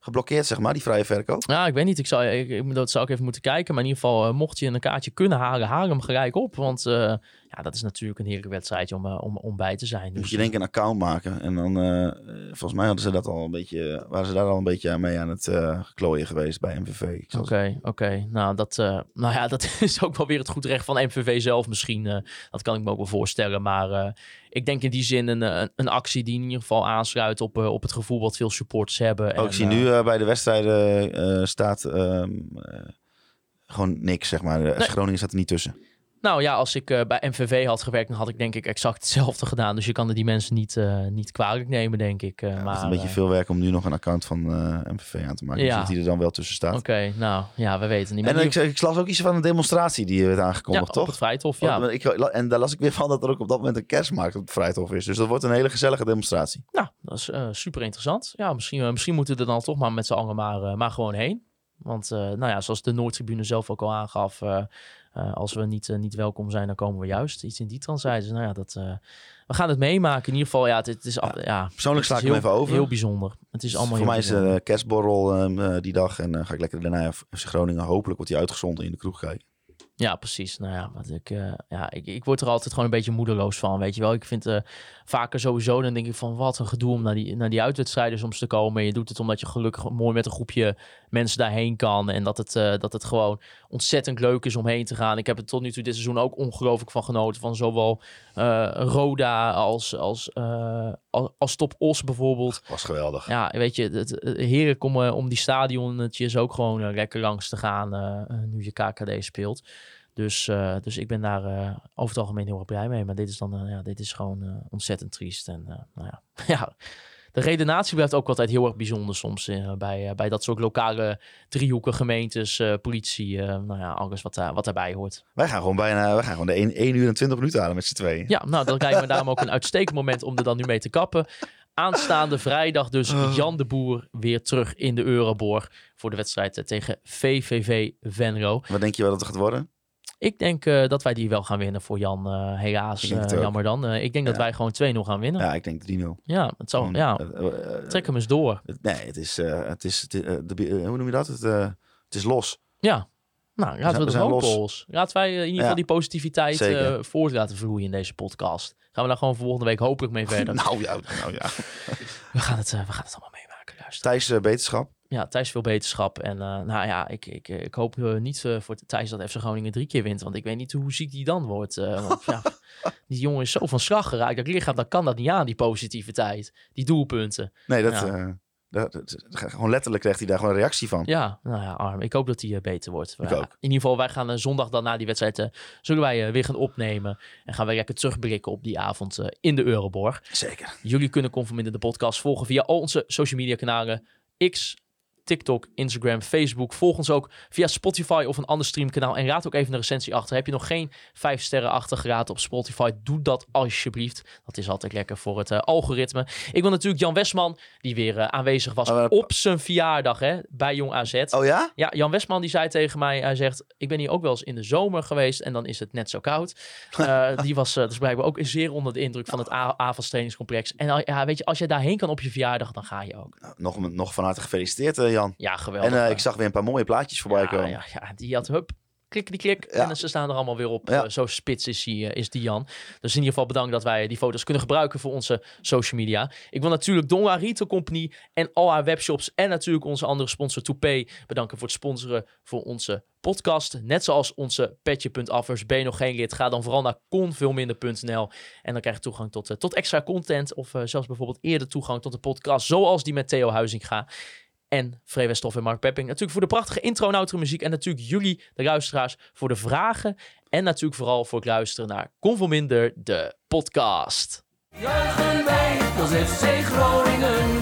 geblokkeerd, zeg maar, die vrije verkoop? Ja, ik weet niet. Ik zou, ik, ik, dat zou ik even moeten kijken. Maar in ieder geval, eh, mocht je een kaartje kunnen halen, haal hem gelijk op. Want eh, ja, dat is natuurlijk een heerlijke wedstrijdje om, eh, om, om bij te zijn. Moet Dus, je denk ik een account maken. En dan, eh, volgens mij hadden ze dat al een beetje, waren ze daar al een beetje mee aan het eh klooien geweest bij MVV. Oké, oké. Nou, dat, nou ja, dat is ook wel weer het goed recht van MVV zelf misschien. dat kan ik me ook wel voorstellen. Maar ik denk in die zin een, een, actie die in ieder geval aansluit op, op het gevoel wat veel supporters hebben. Oh, ik zie nu bij de wedstrijden staat ehm, eh, gewoon niks, zeg maar. Nee. Groningen staat er niet tussen. Nou ja, als ik eh, bij MVV had gewerkt, dan had ik denk ik exact hetzelfde gedaan. Dus je kan er die mensen niet, eh, niet kwalijk nemen, denk ik. eh, Ja, het maar, is een beetje veel werk om nu nog een account van MVV aan te maken. Ja. Dus dat die er dan wel tussen staat. Oké, nou ja, we weten niet. En Maar ik, ik las ook iets van een demonstratie die werd ja, aangekondigd, op toch? het Vrijthof, ja. Ik, en daar las ik weer van dat er ook op dat moment een kerstmarkt op het Vrijthof is. Dus dat wordt een hele gezellige demonstratie. Nou, dat is super interessant. Ja, misschien, misschien moeten we er dan toch maar met z'n allen maar, maar gewoon heen. Want, nou ja, zoals de Noordtribune zelf ook al aangaf, eh, als we niet, eh, niet welkom zijn, dan komen we juist. Iets in die trant zeiden ze. Nou ja, dat, eh, we gaan het meemaken. In ieder geval, ja, het, het is, ja, Persoonlijk sla ik hem heel, even over. Heel bijzonder. Het is allemaal Voor mij is een kerstborrel ehm, eh, die dag. En dan ga ik lekker daarna FC Groningen. Hopelijk wordt die uitgezonden in de kroeg kijken. Ja, precies. Nou ja, wat ik, ja ik, ik word er altijd gewoon een beetje moedeloos van, weet je wel. Ik vind eh vaker sowieso, dan denk ik van wat een gedoe om naar die, naar die uitwedstrijden soms te komen. En je doet het omdat je gelukkig mooi met een groepje mensen daarheen kan. En dat het, eh, dat het gewoon ontzettend leuk is om heen te gaan. Ik heb er tot nu toe dit seizoen ook ongelooflijk van genoten. Van zowel eh, Roda als, als, eh, als, als Top Os bijvoorbeeld. Was geweldig. Ja, weet je, het, heerlijk om, om die stadionnetjes ook gewoon lekker langs te gaan nu je KKD speelt. Dus, dus ik ben daar over het algemeen heel erg blij mee. Maar dit is dan, ja, dit is gewoon ontzettend triest. En nou ja, ja, de redenatie blijft ook altijd heel erg bijzonder soms eh, bij, eh, bij dat soort lokale driehoeken, gemeentes, eh, politie. eh, nou ja, alles wat, daar wat daarbij hoort. Wij gaan gewoon bijna, wij gaan gewoon de 1, 1 uur en 20 minuten halen met z'n tweeën. Ja, nou, dat lijkt me daarom ook een uitstekend moment om er dan nu mee te kappen. Aanstaande vrijdag dus Jan de Boer weer terug in de Euroborg voor de wedstrijd tegen VVV Venlo. Wat denk je wel dat het gaat worden? Ik denk eh, dat wij die wel gaan winnen voor Jan. eh, helaas, eh, jammer dan. Ik denk dat Ja. wij gewoon 2-0 gaan winnen. Ja, Ja, ik denk 3-0. het zal, ja, trek hem eens door. Nee, het is, het is, de, hoe noem je dat? Het, het is los. Ja. Nou, laten we we zijn. Hols. Laten wij in ieder geval Ja. die positiviteit eh voort laten vloeien in deze podcast. Gaan we daar gewoon volgende week hopelijk mee verder. Nou ja, nou ja. we, gaan het, we gaan het allemaal meemaken, luister. Thijs eh, beterschap. Ja, Thijs veel beterschap. En eh, nou ja, ik, ik, ik hoop eh, niet eh, voor Thijs dat FC Groningen drie keer wint. Want ik weet niet hoe ziek die dan wordt. eh, want, ja, die jongen is zo van slag geraakt. Dat lichaam, dat kan dat niet aan, die positiviteit. Die doelpunten. Nee, dat, Ja. Eh, dat, dat- dat- gewoon letterlijk krijgt hij daar gewoon een reactie van. Ja, nou ja, arm. Ik hoop dat hij eh, beter wordt. Ik Ja, ook. In ieder geval, wij gaan eh, zondag dan na die wedstrijd... eh, zullen wij eh, weer gaan opnemen. En gaan wij lekker terugblikken op die avond eh, in de Euroborg. Zeker. Jullie kunnen Conforminder de podcast volgen via al onze social media kanalen. X, TikTok, Instagram, Facebook. Volg ons ook via Spotify of een ander streamkanaal. En raad ook even een recensie achter. Heb je nog geen vijf sterren achtergelaten op Spotify? Doe dat alsjeblieft. Dat is altijd lekker voor het eh, algoritme. Ik wil natuurlijk Jan Westman, die weer eh, aanwezig was Oh, op zijn verjaardag hè, bij Jong AZ. Oh ja? Ja, Jan Westman die zei tegen mij, hij zegt, ik ben hier ook wel eens in de zomer geweest en dan is het net zo koud. Eh, die was dus blijkbaar ook zeer onder de indruk van het A- AVAS trainingscomplex. En ja, weet je, als je daarheen kan op je verjaardag, dan ga je ook. Nou, nog, nog van harte gefeliciteerd, Jan. Ja, geweldig. En eh, ik zag weer een paar mooie plaatjes voorbij ja, komen. ja, ja, die had hup. Klik, die klik. Ja. En ze staan er allemaal weer op. Ja. Eh, zo spits is die, eh, is die Jan. Dus in ieder geval bedankt dat wij die foto's kunnen gebruiken voor onze social media. Ik wil natuurlijk Donga Retail Company en al haar webshops en natuurlijk onze andere sponsor Toupay bedanken voor het sponsoren voor onze podcast. Net zoals onze petje.affers. Ben je nog geen lid? Ga dan vooral naar konveelminder.nl en dan krijg je toegang tot, tot extra content of zelfs bijvoorbeeld eerder toegang tot de podcast zoals die met Theo Huizinga. En Free Westhoff en Mark Pepping. Natuurlijk voor de prachtige intro en outro muziek. En natuurlijk jullie, de luisteraars, voor de vragen. En natuurlijk vooral voor het luisteren naar Conforminder, de podcast. Juichen wij als FC Groningen